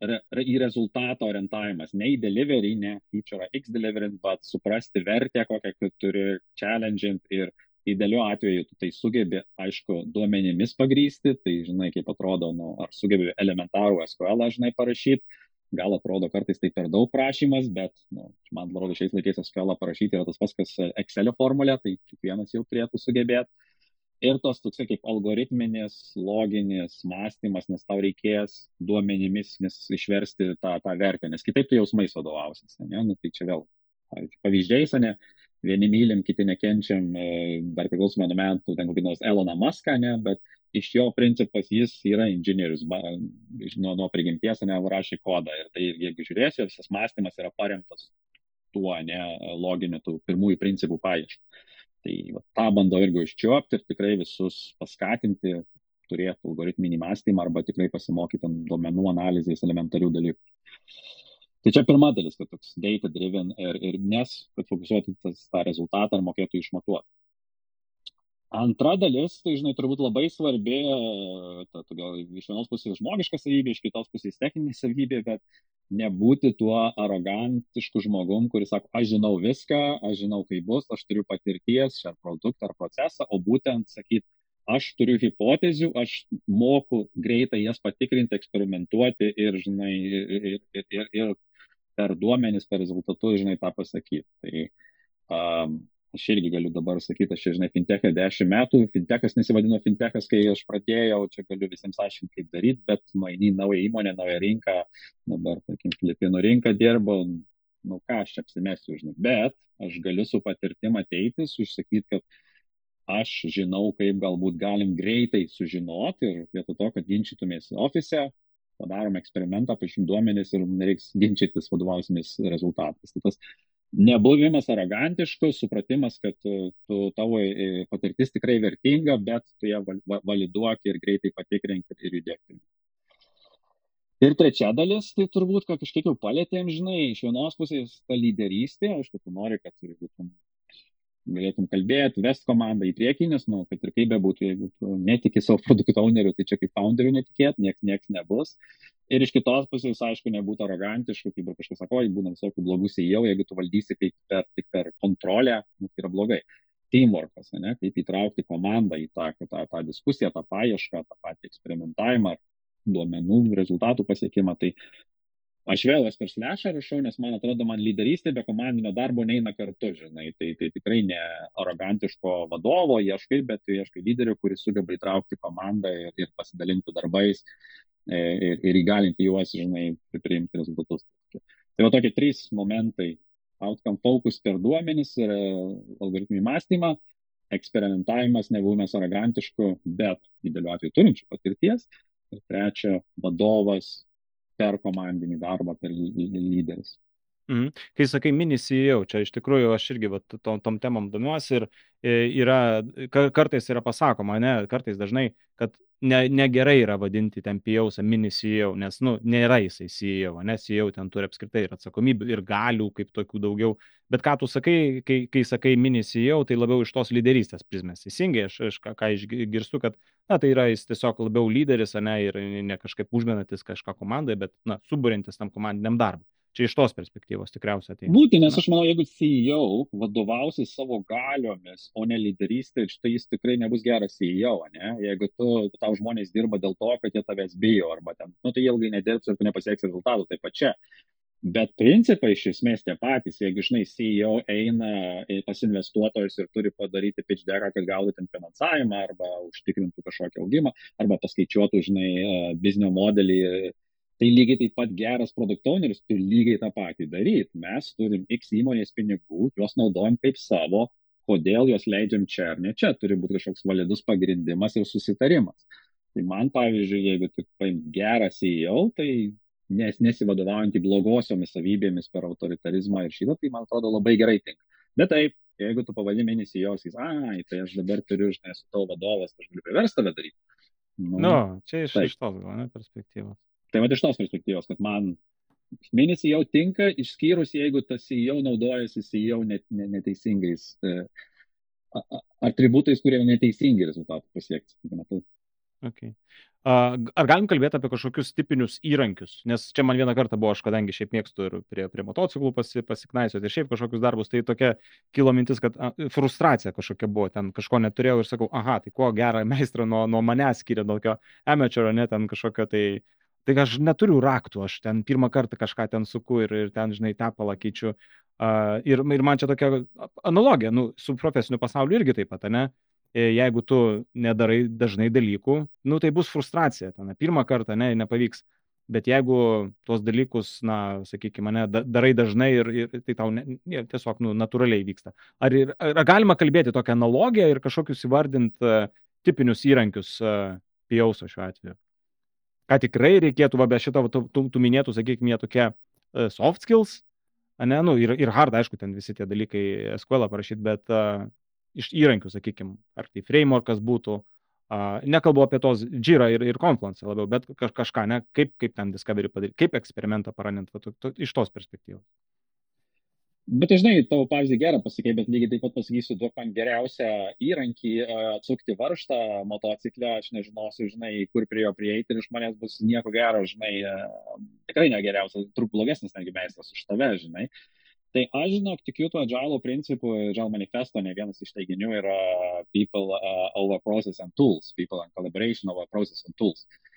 re, re, į rezultatą orientavimas, ne į delivery, ne feature X delivery, bet suprasti vertę, kokią turi challenging ir idealiu atveju tu tai sugebi, aišku, duomenimis pagrysti, tai žinai, kaip atrodo, nu, ar sugebi elementarų SQL, žinai, parašyti, gal atrodo kartais tai per daug prašymas, bet, nu, man atrodo, šiais laikais SQL parašyti yra tas pats, kas Excel formulė, tai kiekvienas jau turėtų sugebėti. Ir tos toksai kaip algoritminis, loginis mąstymas, nes tau reikės duomenimis išversti tą, tą vertę, nes kitaip tu jausmais vadovausis. Ne? Nu, tai čia vėl pavyzdžiais, ne, vieni mylim, kiti nekenčiam, e, dar priklausomai nuo metų, ten kokį nors Eloną Muską, ne, bet iš jo principas jis yra inžinierius, nuo, nuo prigimties, ne, rašė kodą. Ir tai, jeigu žiūrėsi, visas mąstymas yra paremtas tuo, ne, loginiu, tų pirmųjų principų paieškų. Tai va, tą bandau irgi užčiuopti ir tikrai visus paskatinti turėti algoritminį mąstymą arba tikrai pasimokyti duomenų analizės elementarių dalykų. Tai čia pirma dalis, kad toks data driven ir, ir nes, kad fokusuotų tas, tą rezultatą ir mokėtų išmatuoti. Antra dalis, tai žinai, turbūt labai svarbi, ta, gal iš vienos pusės žmogiška savybė, iš kitos pusės techninė savybė, bet nebūti tuo arogantišku žmogum, kuris sako, aš žinau viską, aš žinau, kaip bus, aš turiu patirties šią produktą ar procesą, o būtent sakyti, aš turiu hipotezių, aš moku greitai jas patikrinti, eksperimentuoti ir, žinai, ir, ir, ir, ir per duomenis, per rezultatus, žinai, tą pasakyti. Tai um, aš irgi galiu dabar sakyti, aš čia, žinai, fintechą 10 metų, fintechas nesivadino fintechas, kai aš pradėjau, čia galiu visiems aiškinti, kaip daryti, bet nueini naują įmonę, naują rinką, dabar, tarkim, Filipinų rinką dirbau, nu ką aš čia apsimesiu, žinai, bet aš galiu su patirtim ateiti, užsakyti, kad aš žinau, kaip galbūt galim greitai sužinoti ir vietoj to, kad ginčytumės ofise, padarom eksperimentą, pašim duomenis ir nereiks ginčytis vadovausimės rezultatais. Tai tas nebuvimas arogantiškas, supratimas, kad tu, tavo e, patirtis tikrai vertinga, bet tu ją validuok ir greitai patikrink ir judėk. Ir trečia dalis, tai turbūt, kad kažkiek jau palėtėm, žinai, iš vienos pusės ta lyderystė, aišku, tu nori, kad būtum galėtum kalbėti, vest komandą į priekį, nes, nu, kad ir kaip bebūtų, jeigu tu netiki savo [laughs] produkto owneriu, tai čia kaip founderiu netikėt, nieks, nieks nebus. Ir iš kitos pusės, aišku, nebūtų arogantiškų, kaip ir kažkas sako, būna visokių blogų CEO, jeigu tu valdysi kaip per, tik per kontrolę, nu, tai yra blogai. Teamworkas, ne, kaip įtraukti komandą į tą, tą, tą diskusiją, tą paiešką, tą patį eksperimentavimą, duomenų rezultatų pasiekimą. Tai aš vėl esu per slešą rašau, nes man atrodo, man lyderystė be komandinio darbo neina kartu, žinai, tai, tai tikrai ne arogantiško vadovo ieškai, bet tu ieškai lyderio, kuris sugeba įtraukti komandą ir, ir pasidalinti darbais e, ir, ir įgalinti juos, žinai, priimti rezultatus. Tai va tokie trys momentai - outcome focus per duomenis ir e, algoritmį mąstymą, eksperimentavimas, nebuvimas arogantišku, bet dideliu atveju turinčiu patirties. Ir trečia, vadovas per komandinį darbą, per lyderis. Mhm. Kai sakai mini CEO, čia iš tikrųjų aš irgi vat, tom, tom temom domiuosi ir e, yra, kartais yra pasakoma, ne, kartais dažnai, kad ne, negerai yra vadinti ten PIAUS mini CEO, nes, nu, nėra jisai CEO, nes CEO ten turi apskritai ir atsakomybę, ir galių kaip tokių daugiau. Bet ką tu sakai, kai, kai sakai mini CEO, tai labiau iš tos lyderystės prizmės. Teisingai, aš, aš ką, ką išgirstu, kad, na, tai yra jis tiesiog labiau lyderis, ne, ir ne kažkaip užmenantis kažką komandai, bet, na, suburiantis tam komandiniam darbui. Čia iš tos perspektyvos tikriausiai ateina. Būtent, nes aš manau, jeigu CEO vadovausi savo galiomis, o ne lyderystė, štai jis tikrai nebus geras CEO, ne? Jeigu tu, tau žmonės dirba dėl to, kad jie tavęs bijo, arba ten, nu tai ilgai nedirbs ir tu nepasieksi rezultatų, taip pat čia. Bet principai iš esmės tie patys. Jeigu, žinai, CEO eina pas investuotojus ir turi padaryti pitch decką, kad gautų ten finansavimą arba užtikrintų kažkokį augimą, arba paskaičiuotų, žinai, biznio modelį Tai lygiai taip pat geras produkt owneris turi lygiai tą patį daryti. Mes turim X įmonės pinigų, juos naudojam kaip savo, kodėl juos leidžiam čia ar ne čia, turi būti kažkoks validus pagrindimas ir susitarimas. Tai man, pavyzdžiui, jeigu tik paim gerą CEO, tai nes, nesivadovaujantį blogosiomis savybėmis per autoritarizmą ir šitą, tai man atrodo labai gerai tinka. Bet taip, jeigu tu pavadini mėnesį CEO, sakys, ai, tai aš dabar turiu, žinai, esu tavo vadovas, aš galiu priversti tave daryti. Nu, no, čia iš, taip. iš tos gal, ne, perspektyvos. Tai va iš tos perspektyvos, kad man mėnesį jau tinka, išskyrus jeigu tas jau naudojasi jau net, net, neteisingais e, atributais, kurie neteisingi rezultatų pasiekti. Okay. Ar galim kalbėti apie kažkokius tipinius įrankius? Nes čia man vieną kartą buvo, aš kadangi šiaip mėgstu ir prie, prie motociklų pasi, pasiknaisioti ir šiaip kažkokius darbus, tai tokia kilo mintis, kad a, frustracija kažkokia buvo, ten kažko neturėjau ir sakau, aha, tai kuo gerą [laughs] meistrą nuo, nuo manęs skiria, tokio amateur, ne ten kažkokio tai Tai aš neturiu raktų, aš ten pirmą kartą kažką ten suku ir, ir ten, žinai, tepalą keičiu. Uh, ir, ir man čia tokia analogija, nu, su profesiniu pasauliu irgi taip pat, ne? E, jeigu tu nedarai dažnai dalykų, nu, tai bus frustracija. Ten, pirmą kartą, ne, nepavyks. Bet jeigu tuos dalykus, na, sakykime, ne, darai dažnai ir, ir tai tau ne, ne, tiesiog nu, natūraliai vyksta. Ar, ar galima kalbėti tokią analogiją ir kažkokius įvardinti uh, tipinius įrankius uh, pijauso šiuo atveju? Ką tikrai reikėtų, va, be šito, tų, tų, tų minėtų, sakykime, tokie uh, soft skills, ne, nu, ir, ir hard, aišku, ten visi tie dalykai SQL parašyti, bet uh, iš įrankių, sakykime, ar tai frameworkas būtų, uh, nekalbu apie tos Jira ir, ir Confluence labiau, bet kaž, kažką, ne, kaip, kaip ten Discovery padaryti, kaip eksperimentą paranint, va, to, to, iš tos perspektyvos. Bet žinai, tavo pavyzdį gerą pasakė, bet lygiai taip pat pasakysiu, duok man geriausią įrankį atsukti varžtą motociklę, aš nežinosiu, žinai, kur prie jo prieiti ir iš manęs bus nieko gero, žinai, tikrai negeriausias, truputį blogesnis negi meistras už tave, žinai. Tai aš žinok, tikiu tuo agile principu, agile manifesto, ne vienas iš teiginių yra people uh, over process and tools, people and collaboration over process and tools. Tai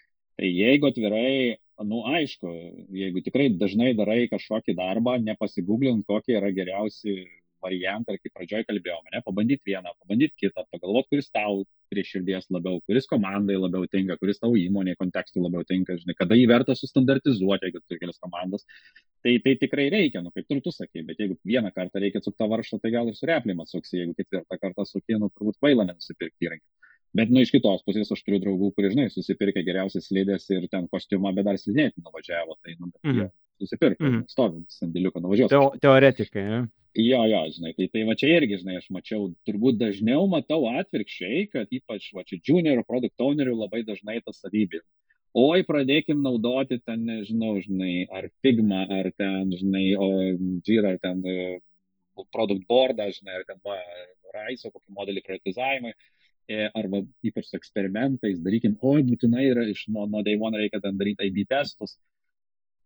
jeigu atvirai nu aišku, jeigu tikrai dažnai darai kažkokį darbą, nepasigūglint, kokie yra geriausi variantą, kaip pradžioje kalbėjome, ne, pabandyti vieną, pabandyti kitą, pagalvoti, kuris tau prie širdies labiau, kuris komandai labiau tinka, kuris tavo įmonėje kontekstui labiau tinka, žinai, kada jį verta sustandartizuoti, jeigu turi kelias komandas. Tai, tai tikrai reikia, nu, kaip ir tu sakai, bet jeigu vieną kartą reikia atsukti tą varštą, tai gal ir su replima atsuksi, jeigu ketvirtą kartą suki, nu, turbūt kvaila nenusipirkti įrankį. Bet, nu, iš kitos pusės aš turiu draugų, kurie, žinai, susipirkė geriausias slidės ir ten kostiumą, bet dar slidinėti nuvažiavo, tai, nu, bet -hmm. jie susipirko, -hmm. stovim, sandėliuką nuvažiuoju. Teo, teoretikai, ne? Jo, jo, žinai, tai, tai va čia irgi, žinai, aš mačiau, turbūt dažniau matau atvirkščiai, kad ypač va čia junior product ownerių labai dažnai tas savybė. Oi, pradėkim naudoti ten, nežinau, žinai, ar Figma, ar ten, žinai, o Jira, ar ten uh, product boardą, žinai, ar ten va, Raiso kokį modelį prioritizavimui, e, arba ypač su eksperimentais, darykim, oi, būtinai yra iš nuo, nuo day one reikia ten daryti AB testus.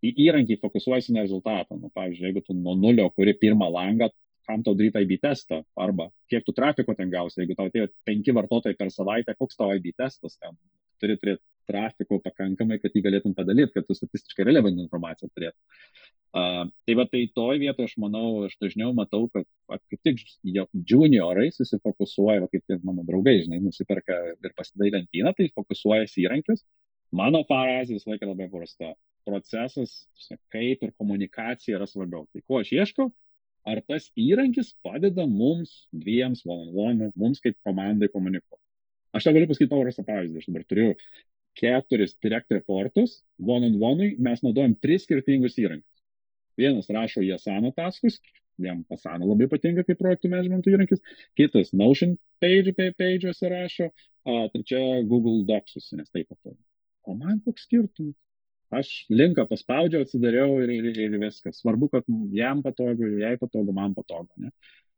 Į įrankį fokusuojasi ne rezultatą. Nu, pavyzdžiui, jeigu tu nuo nulio kuri pirmą langą, kam tau daryti AB testą, arba kiek tu trafiko ten gausi, jeigu tau atėjo penki vartotojai per savaitę, koks tavo AB testas ten, turi turėti trafiko pakankamai, kad jį galėtum padalyti, kad tu statistiškai relevant informaciją turėtum. Tai va tai toj vietoje aš manau, aš dažniau matau, kad kaip tik juniorai susifokusuoja, va, kaip ir mano draugai, žinai, nusiperka ir pasidai lentyną, tai fokusuojasi įrankius. Mano farazė visą laiką labai paprasta. Procesas, kaip ir komunikacija yra svarbiau. Tai ko aš ieškau? Ar tas įrankis padeda mums dviems valandom, mums kaip komandai komunikuoti? Aš tą galiu pasakyti paprastą pavyzdį. Aš dabar turiu keturis direct reportus, one on one, mes naudojam tris skirtingus įrankius. Vienas rašo į Asana taskus, jam Asana labai patinka kaip projektų management įrankis, kitas Notion page, page'uose rašo, o trečia Google Docsus, nes taip patogu. O man koks skirtumas? Aš linką paspaudžiau, atsidariau ir, ir, ir viskas. Svarbu, kad jam patogu, jai patogu, man patogu. Ne?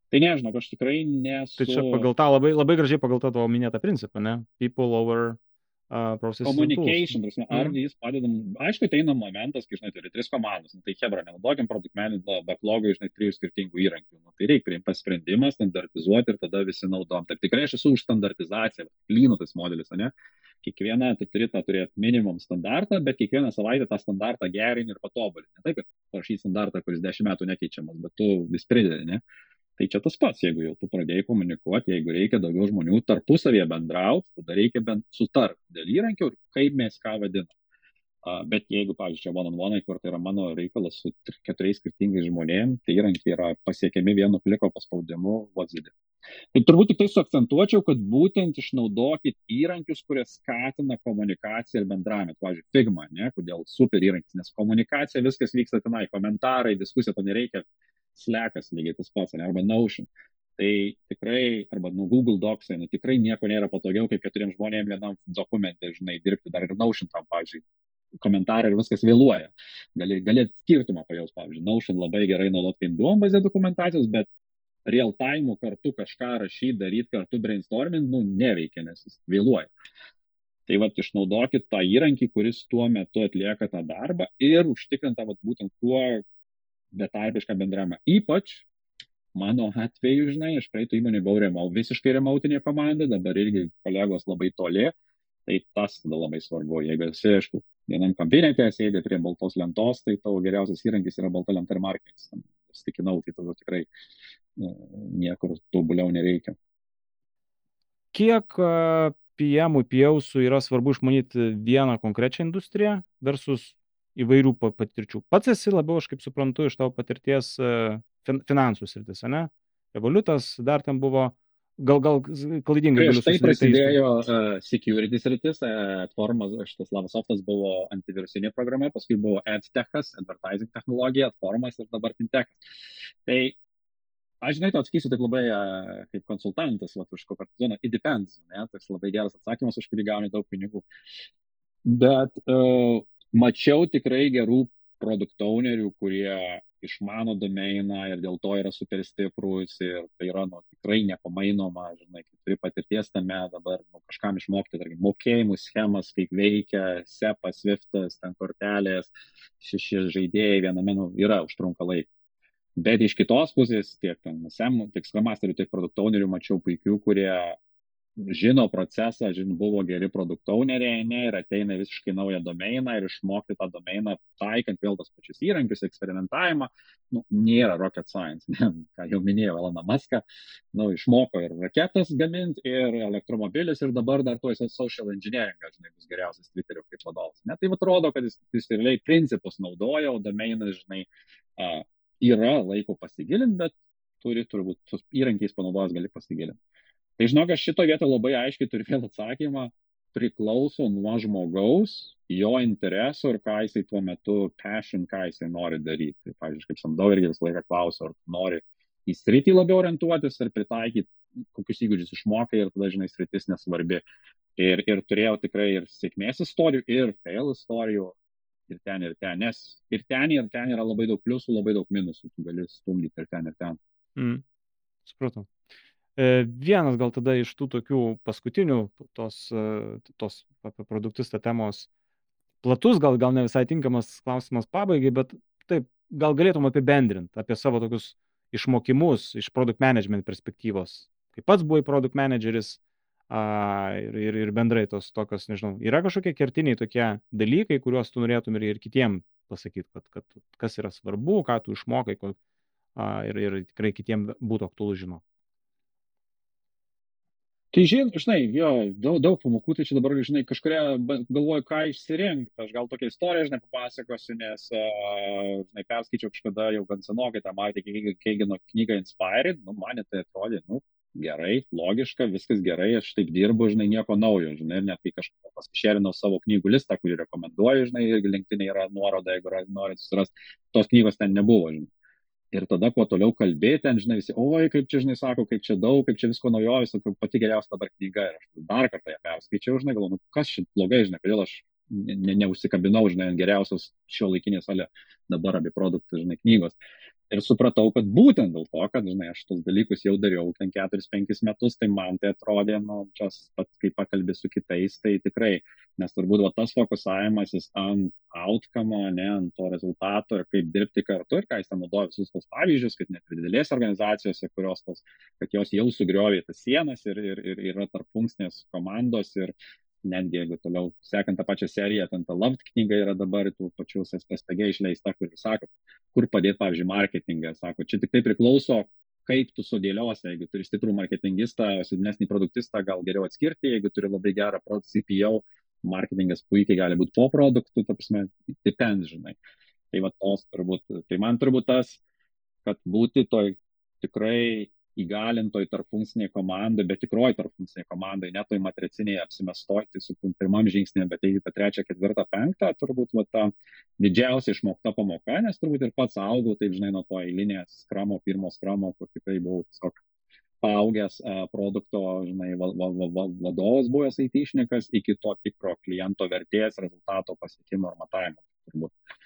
Tai nežinau, aš tikrai nesu. Tai čia pagal tą labai, labai gražiai pagal tą tavo minėtą principą, ne? People over uh. Communication, prasme, ar mm. jis padeda, aišku, ateina momentas, kai, žinai, turi tris komandas, nu, tai hebra, nenaudokim produkt management backlogą, žinai, trijų skirtingų įrankių, nu, tai reikia priimti sprendimą, standartizuoti ir tada visi naudom. Taip tikrai aš esu už standartizaciją, lynų tas modelis, ne? Kiekvieną tu turi tą turėti minimum standartą, bet kiekvieną savaitę tą standartą gerini ir patobulini. Ne taip, kad parašyti standartą, kuris dešimt metų nekeičiamas, bet tu vis pridedi, ne? Tai čia tas pats, jeigu jau tu pradėjai komunikuoti, jeigu reikia daugiau žmonių tarpusavėje bendrauti, tada reikia bent sutarti dėl įrankių ir kaip mes ką vadinam. Uh, bet jeigu, pavyzdžiui, čia one on one, kur tai yra mano reikalas su keturiais skirtingais žmonėmis, tai įrankiai yra pasiekiami vienu kliko paspaudimu WhatsApp. Tai turbūt tik tai suakcentuočiau, kad būtent išnaudokit įrankius, kurie skatina komunikaciją ir bendravimą. Pavyzdžiui, Figma, ne, kodėl super įrankis, nes komunikacija viskas vyksta tenai, komentarai, diskusija, to nereikia Slackas lygiai tas pats, arba Notion. Tai tikrai, arba nu, Google Docs, nu, tikrai nieko nėra patogiau, kaip keturiems žmonėms vienam dokumente, žinai, dirbti dar ir Notion tam, pavyzdžiui, komentarai ir viskas vėluoja. Gali, gali skirtumą pajaus, pavyzdžiui, Notion labai gerai naudoti kaip duombazė dokumentacijos, bet real time kartu kažką rašyti, daryti kartu brainstorming, nu, neveikia, nes jis vėluoja. Tai vad išnaudokit tą įrankį, kuris tuo metu atlieka tą darbą ir užtikrinta vat, būtent tuo betarpišką bendravimą. Ypač mano atveju, žinai, aš praeitų įmonė buvau remau, visiškai remautinė komanda, dabar irgi kolegos labai toli, tai tas tada labai svarbu. Jeigu esi, aišku, vienam kabinete sėdė prie baltos lentos, tai tavo geriausias įrankis yra balta lenta ir markeris. Stikinau, tai tada tikrai e, niekur tobuliau nereikia. Kiek PM-ui, PIAUSų yra svarbu išmanyti vieną konkrečią industriją versus įvairių patirčių. Pats esi labiau, aš kaip suprantu, iš tavo patirties e, fin, finansų sritis, ne? Revoliutas dar ten buvo, gal, gal klaidingai galiu sakyti. Tai prasidėjo uh, security sritis, uh, Atformas, šitas Lavasoftas buvo antivirusinė programa, paskui buvo AdTechas, advertising technologija, Atformas ir dabar FinTechas. Tai aš žinai, tau atsakysiu taip labai kaip konsultantas, kokią zoną, it depends, ne, toks labai geras atsakymas, už kurį gauni daug pinigų. Bet uh, mačiau tikrai gerų produkto ownerių, kurie išmano domeiną ir dėl to yra super stiprus ir tai yra nu, tikrai nepamainoma, žinai, kai turi patirties tame dabar nu, kažkam išmokti, tarkim, mokėjimų schemas, kaip veikia SEPA, SWIFT'as, ten kortelės, šeši žaidėjai viename nu, yra užtrunka laiko. Bet iš kitos pusės tiek ten SEM, tiek Scrum Masterių, tiek produkto ownerių mačiau puikių, kurie žino procesą, žino, buvo geri produktauneriai, ne, ir ateina visiškai naują domeiną ir išmokti tą domeiną, taikant vėl tos pačius įrankius, eksperimentavimą, nu, nėra rocket science, ne, ką jau minėjau, Elona Muska, nu, išmoko ir raketas gaminti, ir elektromobilis, ir dabar dar tuo social engineering, žinai, bus geriausias Twitterio kaip vadovas. Ne, tai atrodo, kad jis, jis realiai principus naudoja, o domeinas, žinai, yra laiko pasigilinti, bet turi turbūt, įrankiais panaudojęs gali pasigilinti. Tai žinok, aš šito vietą labai aiškiai turiu vėl atsakymą, priklauso nuo žmogaus, jo interesų ir ką jisai tuo metu passion, ką jisai nori daryti. Tai, pavyzdžiui, kaip samdau irgi visą laiką klausiu, ar nori į sritį labiau orientuotis ar pritaikyti, kokius įgūdžius išmokai ir tada, žinai, sritis nesvarbi. Ir, ir turėjau tikrai ir sėkmės istorijų, ir fail istorijų, ir ten, ir ten, nes ir ten, ir ten yra labai daug pliusų, labai daug minusų, tu gali stumdyti ir ten, ir ten. Mm. Supratau. E, vienas gal tada iš tų tokių paskutinių tos, e, tos apie produktus tą temos platus, gal, gal ne visai tinkamas klausimas pabaigai, bet taip, gal galėtum apibendrinti apie savo tokius išmokimus iš produkt management perspektyvos. Kaip pats buvai produkt manageris a, ir, ir, ir bendrai tos tokios, nežinau, yra kažkokie kertiniai tokie dalykai, kuriuos tu norėtum ir, ir kitiem pasakyti, kad, kad kas yra svarbu, ką tu išmokai ko, a, ir, ir tikrai kitiem būtų aktualu žinoti. Tai žin, žinai, jo, daug, daug pamokų, tai čia dabar, žinai, kažkuria galvoju, ką išsirinkti. Aš gal tokią istoriją, žinai, papasakosiu, nes, uh, žinai, perskaičiau kažkada jau gan senokai tą Martį Keigino knygą Inspired, nu, man tai atrodė, nu, gerai, logiška, viskas gerai, aš taip dirbu, žinai, nieko naujo, žinai, ir net kai kažką pasišėrinau savo knygų listą, kurį rekomenduoju, žinai, irgi linktinė yra nuoroda, jeigu norit susirasti, tos knygos ten nebuvo, žinai. Ir tada, kuo toliau kalbėti, ten, žinai, visi, oi, kaip čia, žinai, sako, kaip čia daug, kaip čia visko naujovės, pati geriausia dabar knyga. Ir aš dar kartą ją perskaičiau, žinai, galvoju, nu, kas šit blogai, žinai, kodėl aš ne, neužsikabinau, žinai, ant geriausios šio laikinės, ale dabar apie produktus, žinai, knygos ir supratau, kad būtent dėl to, kad, žinai, aš tos dalykus jau dariau ten 4-5 metus, tai man tai atrodė, nu, čia pat, kai pakalbė su kitais, tai tikrai, nes turbūt va, tas fokusavimasis ant outcome, ne ant to rezultato ir kaip dirbti kartu ir ką jis ten naudoja visus tos pavyzdžius, kad net ir didelės organizacijose, kurios tos, kad jos jau sugriovė tas sienas ir, ir, ir yra tarp funkcinės komandos ir netgi jeigu toliau sekant tą pačią seriją, ten ta Loved knyga yra dabar tų pačių SPG išleista, kur sako, kur padėti, pavyzdžiui, marketingą. Sako, čia tik tai priklauso, kaip tu sudėliosi, jeigu turi stiprų marketingistą, silpnesnį produktistą, gal geriau atskirti, jeigu turi labai gerą CPO, marketingas puikiai gali būti po produktų, ta prasme, depends, žinai. Tai va tos turbūt, tai man turbūt tas, kad būti toj tikrai įgalintoj tarpfunkciniai komandai, bet tikroji tarpfunkciniai komandai, ne toj matriciniai apsimestoti su pirmam žingsnė, bet tai tą trečią, ketvirtą, penktą, turbūt va, ta didžiausia išmokta pamoka, nes turbūt ir pats augau, taip žinai, nuo to eilinės skramo, pirmo skramo, kur tikrai buvau tiesiog paaugęs uh, produkto, žinai, va, va, va, va, vadovas buvęs aitišnikas iki to tikro kliento vertės, rezultato pasiekimo ir matavimo. Turbūt,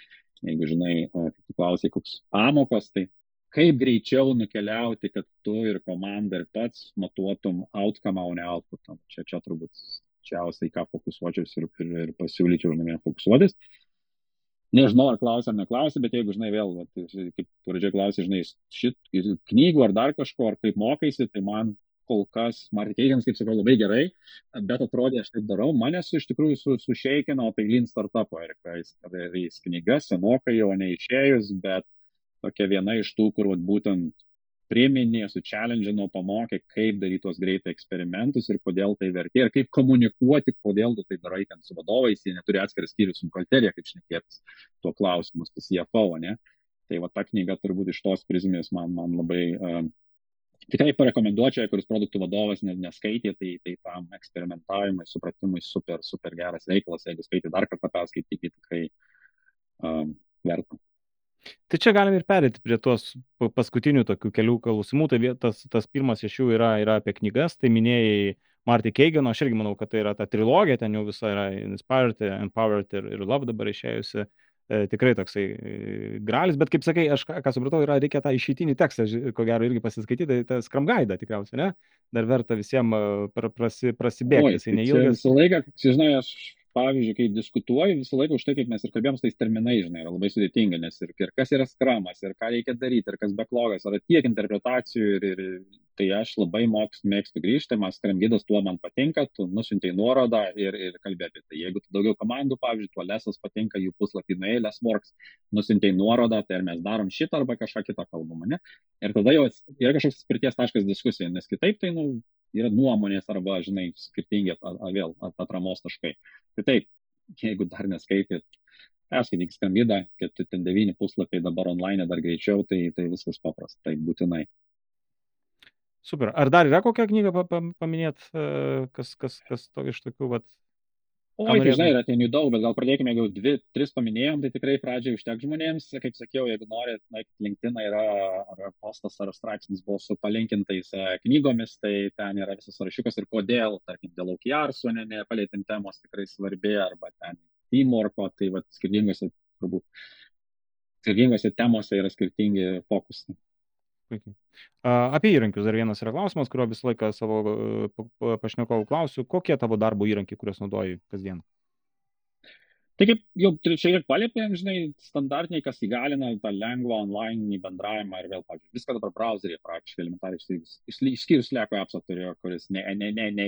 jeigu žinai, uh, kaip tu klausai, koks pamokos, tai kaip greičiau nukeliauti, kad tu ir komanda ir pats matuotum outcome, o ne outputą. Čia, čia turbūt čiausiai, ką fokusuočiausi ir, ir, ir pasiūlyčiau žmonėms fokusuotis. Nežinau, ar klausia ar neklausia, bet jeigu, žinai, vėl, kaip pradžioje klausė, žinai, šit knygų ar dar kažko, ar kaip mokaisi, tai man kol kas marketingas, kaip sakau, labai gerai, bet atrodė, aš taip darau, mane su iš tikrųjų su, sušeikino, tai Lean Startup, ir jis, jis knygas senokai jau neišėjus, bet tokia viena iš tų, kur vat, būtent priminė, suchallengino, pamokė, kaip daryti tuos greitai eksperimentus ir kodėl tai vertė, ir kaip komunikuoti, kodėl tu tai darai ten su vadovais, jie neturi atskirą skyrių su buhalterija, kaip šnekėtis tuo klausimu, tas CFO, ne? Tai va ta knyga turbūt iš tos prizmės man, man labai uh, tikrai parekomenduočiau, kuris produktų vadovas neskaitė, tai, tai tam eksperimentavimui, supratimui super, super geras reikalas, jeigu skaitė dar kartą perskaityti, tikrai um, verta. Tai čia galim ir perėti prie tos paskutinių tokių kelių klausimų. Tai tas, tas pirmas iš jų yra, yra apie knygas. Tai minėjai Marty Keigano, aš irgi manau, kad tai yra ta trilogija, ten jau visa yra Inspired, Empowered ir, ir Love dabar išėjusi. E, tikrai toksai e, gralis, bet kaip sakai, aš ką, ką supratau, yra reikia tą išeitinį tekstą, ko gero irgi pasiskaityti, tai tą Scrum Guide tikriausiai, ne? Dar verta visiems prasi, prasibėgti, jisai tai neilgas. Visą laiką, žinai, aš pavyzdžiui, kai diskutuoju, visą laiką už tai, kaip mes ir kalbėjom, tais terminai, žinai, yra labai sudėtinga, nes ir, ir kas yra skramas, ir ką reikia daryti, ir kas backlogas, yra tiek interpretacijų ir, ir tai aš labai moks, mėgstu grįžti, man skramgydas tuo man patinka, tu nusintai nuorodą ir, ir kalbė apie tai. Jeigu tu daugiau komandų, pavyzdžiui, tuo lesas patinka, jų puslapį nuėjai, lesworks, nusintai nuorodą, tai ar mes darom šitą arba kažką kitą kalbamą, ne? Ir tada jau yra kažkoks spirties taškas diskusija, nes kitaip tai, nu, yra nuomonės arba, žinai, skirtingi at, at, vėl at, atramos taškai. Tai taip, jeigu dar neskaityt, perskaityk skambidą, kad ten devyni puslapiai dabar online dar greičiau, tai, tai viskas paprasta, tai būtinai. Super. Ar dar yra kokią knygą paminėt, e, kas, kas, kas to iš tokių, vat, O, tai žinai, yra ten jų daug, bet gal pradėkime, jeigu dvi, tris paminėjom, tai tikrai pradžiai užtek žmonėms. Kaip sakiau, jeigu norit, na, LinkedIn yra ar postas ar straipsnis buvo su palinkintais e, knygomis, tai ten yra visas sąrašiukas ir kodėl, tarkim, dėl OKR'sų ne, nepalėtėm temos tikrai svarbi, arba ten teamworko, tai va, skirtingose, turbūt, skirtingose temose yra skirtingi fokusai. Puikiai. Apie įrankius dar vienas yra klausimas, kurio visą laiką savo e, pašnekovų klausiu. Kokie tavo darbo įrankiai, kuriuos naudoji kasdien? Tai kaip jau šiek tiek palėpėm, žinai, standartiniai, kas įgalina tą lengvą online bendravimą ir vėl, pavyzdžiui, viską dabar browserėje praktiškai elementariai, išskyrus Slack appsą turėjo, kuris ne, ne, ne, ne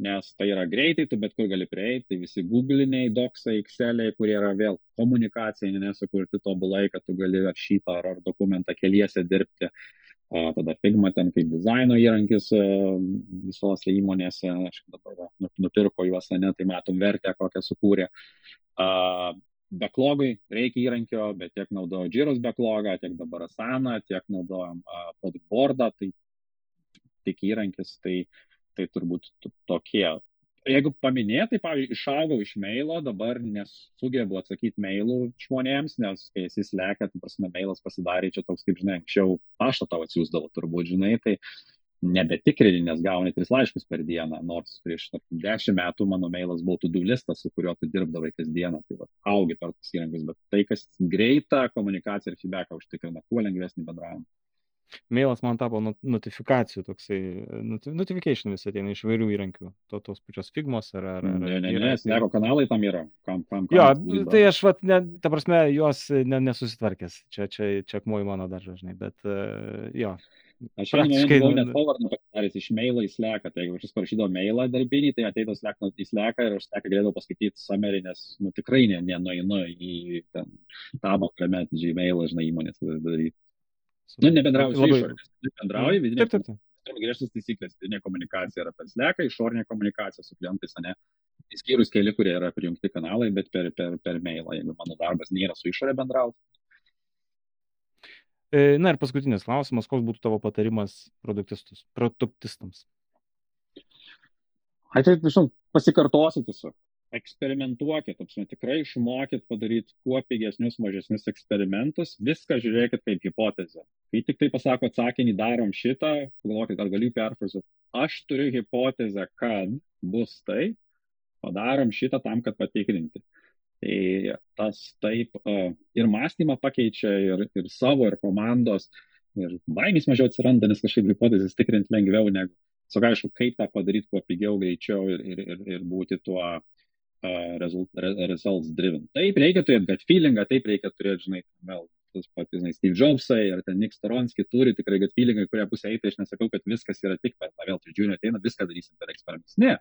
nes tai yra greitai, tu bet kur gali prieiti, tai visi googliniai, doksai, exceliai, kurie yra vėl komunikacijai nesukurti tobulai, kad tu gali rašyti ar, ar dokumentą keliese dirbti. A, tada Figma ten kaip dizaino įrankis visose įmonėse, aš dabar nu, nupirko juos, ne, tai matom vertę, kokią sukūrė. A, Backlogui reikia įrankio, bet tiek naudoju Jiros backlogą, tiek dabar Asana, tiek naudojam uh, Podboardą, tai tik įrankis, tai, tai turbūt tokie jeigu paminėt, tai pavyzdžiui, išaugau iš mailo, dabar nesugebu atsakyti mailų žmonėms, nes kai esi slekia, tai prasme, mailas pasidarė čia toks, kaip žinai, anksčiau paštą tau atsiųsdavo, turbūt, žinai, tai nebetikrini, nes gauni tris laiškus per dieną, nors prieš tarkim, dešimt metų mano mailas buvo tudų listas, su kuriuo tu dirbdavai kasdieną, tai va, augi per tos įrankius, bet tai, kas greitą komunikaciją ir feedbacką užtikrina, kuo lengvesnį bendravimą. Mailas man tapo notifikacijų toksai, notification vis ateina iš vairių įrankių, to, tos pačios figmos ar... ar, ar ne, ne, ne, Sleko kanalai tam yra. Kam, kam, kam jo, tai aš, vat, ne, ta prasme, juos ne, nesusitvarkęs, čia, čia, čia akmuoju mano dar žinai, bet uh, jo. Aš praktiškai buvau net forwardą pasidaręs iš mailą į sleką, tai jeigu aš parašydavau mailą darbinį, tai ateidavo slek, į sleką ir aš sleką galėdavau paskaityti summary, nes, nu, tikrai nenueinu į ten tabą, kuriame Gmailą, žinai, įmonės daryti. Nu, nebendrauji su išorės, bendrauji vidinė. Taip, taip, taip. Turim griežtas taisyklės, vidinė komunikacija yra per sleką, išorinė komunikacija su klientais, ne. Įskyrus keli, kurie yra prijungti kanalai, bet per, per, per mailą, jeigu mano darbas nėra su išorė bendrauti. E, na ir paskutinis klausimas, koks būtų tavo patarimas produktistams? Ai, tai, žinau, pasikartosiu tiesiog eksperimentuokit, apsime, tikrai išmokit padaryti kuo pigesnius, mažesnius eksperimentus, viską žiūrėkit kaip hipotezę. Kai tik tai pasako atsakinį, darom šitą, galvokit, ar galiu perfrazuoti. Aš turiu hipotezę, kad bus tai, padarom šitą tam, kad patikrinti. Tai tas taip ir mąstymą pakeičia, ir, ir savo, ir komandos, ir baimės mažiau atsiranda, nes kažkaip hipotezės tikrinti lengviau negu, su aišku, kaip tą padaryti kuo pigiau, greičiau ir, ir, ir būti tuo results driven. Taip, reikia turėti gut feelingą, taip reikia turėti, žinai, vėl tas pats, žinai, Steve Jobsai ar ten Nick Storonski turi tikrai gut feelingą, kurie pusė eiti, aš nesakau, kad viskas yra tik per, na vėl, žiūrėjau, ateina, viską darysim per eksperimentus. Ne.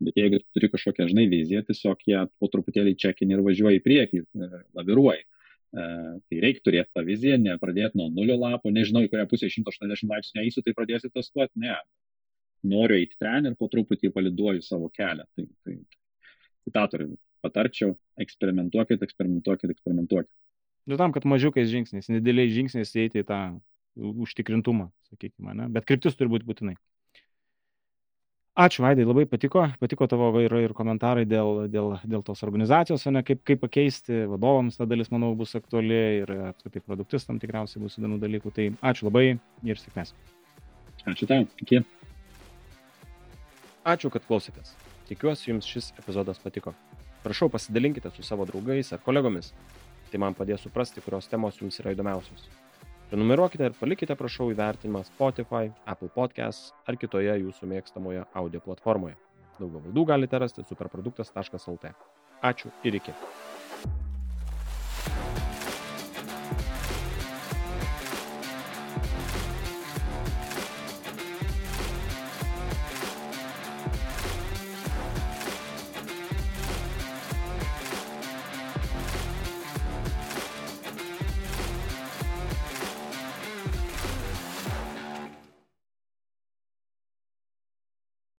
Bet jeigu turi kažkokią, žinai, viziją, tiesiog ją po truputėlį čekinį ir važiuoji į priekį, e, laviruoji. Uh, tai reikia turėti tą viziją, nepradėti nuo nulio lapo, nežinau, į kurią pusę 180 laipsnių eisiu, tai pradėsiu testuoti, ne. Noriu eiti ten ir po truputį paliduoju savo kelią. Tai, tai, citatoriui patarčiau, eksperimentuokit, eksperimentuokit, eksperimentuokit. Nu tam, kad mažiukais žingsniais, nedėliais žingsniais įeiti į tą užtikrintumą, sakykime, ne? bet kryptis turi būti būtinai. Ačiū, Vaidai, labai patiko, patiko tavo ir, ir komentarai dėl, dėl, dėl tos organizacijos, ne, kaip, kaip pakeisti, vadovams ta dalis, manau, bus aktuali ir apskritai produktistam tikriausiai bus įdomių dalykų. Tai ačiū labai ir sėkmės. Ačiū tau, iki. Ačiū, kad klausėtės. Tikiuosi jums šis epizodas patiko. Prašau pasidalinkite su savo draugais ar kolegomis. Tai man padės suprasti, kurios temos jums yra įdomiausios. Prenumeruokite ir palikite, prašau, įvertinimą Spotify, Apple Podcasts ar kitoje jūsų mėgstamoje audio platformoje. Daugiau laidų galite rasti superproduktas.lt. Ačiū ir iki.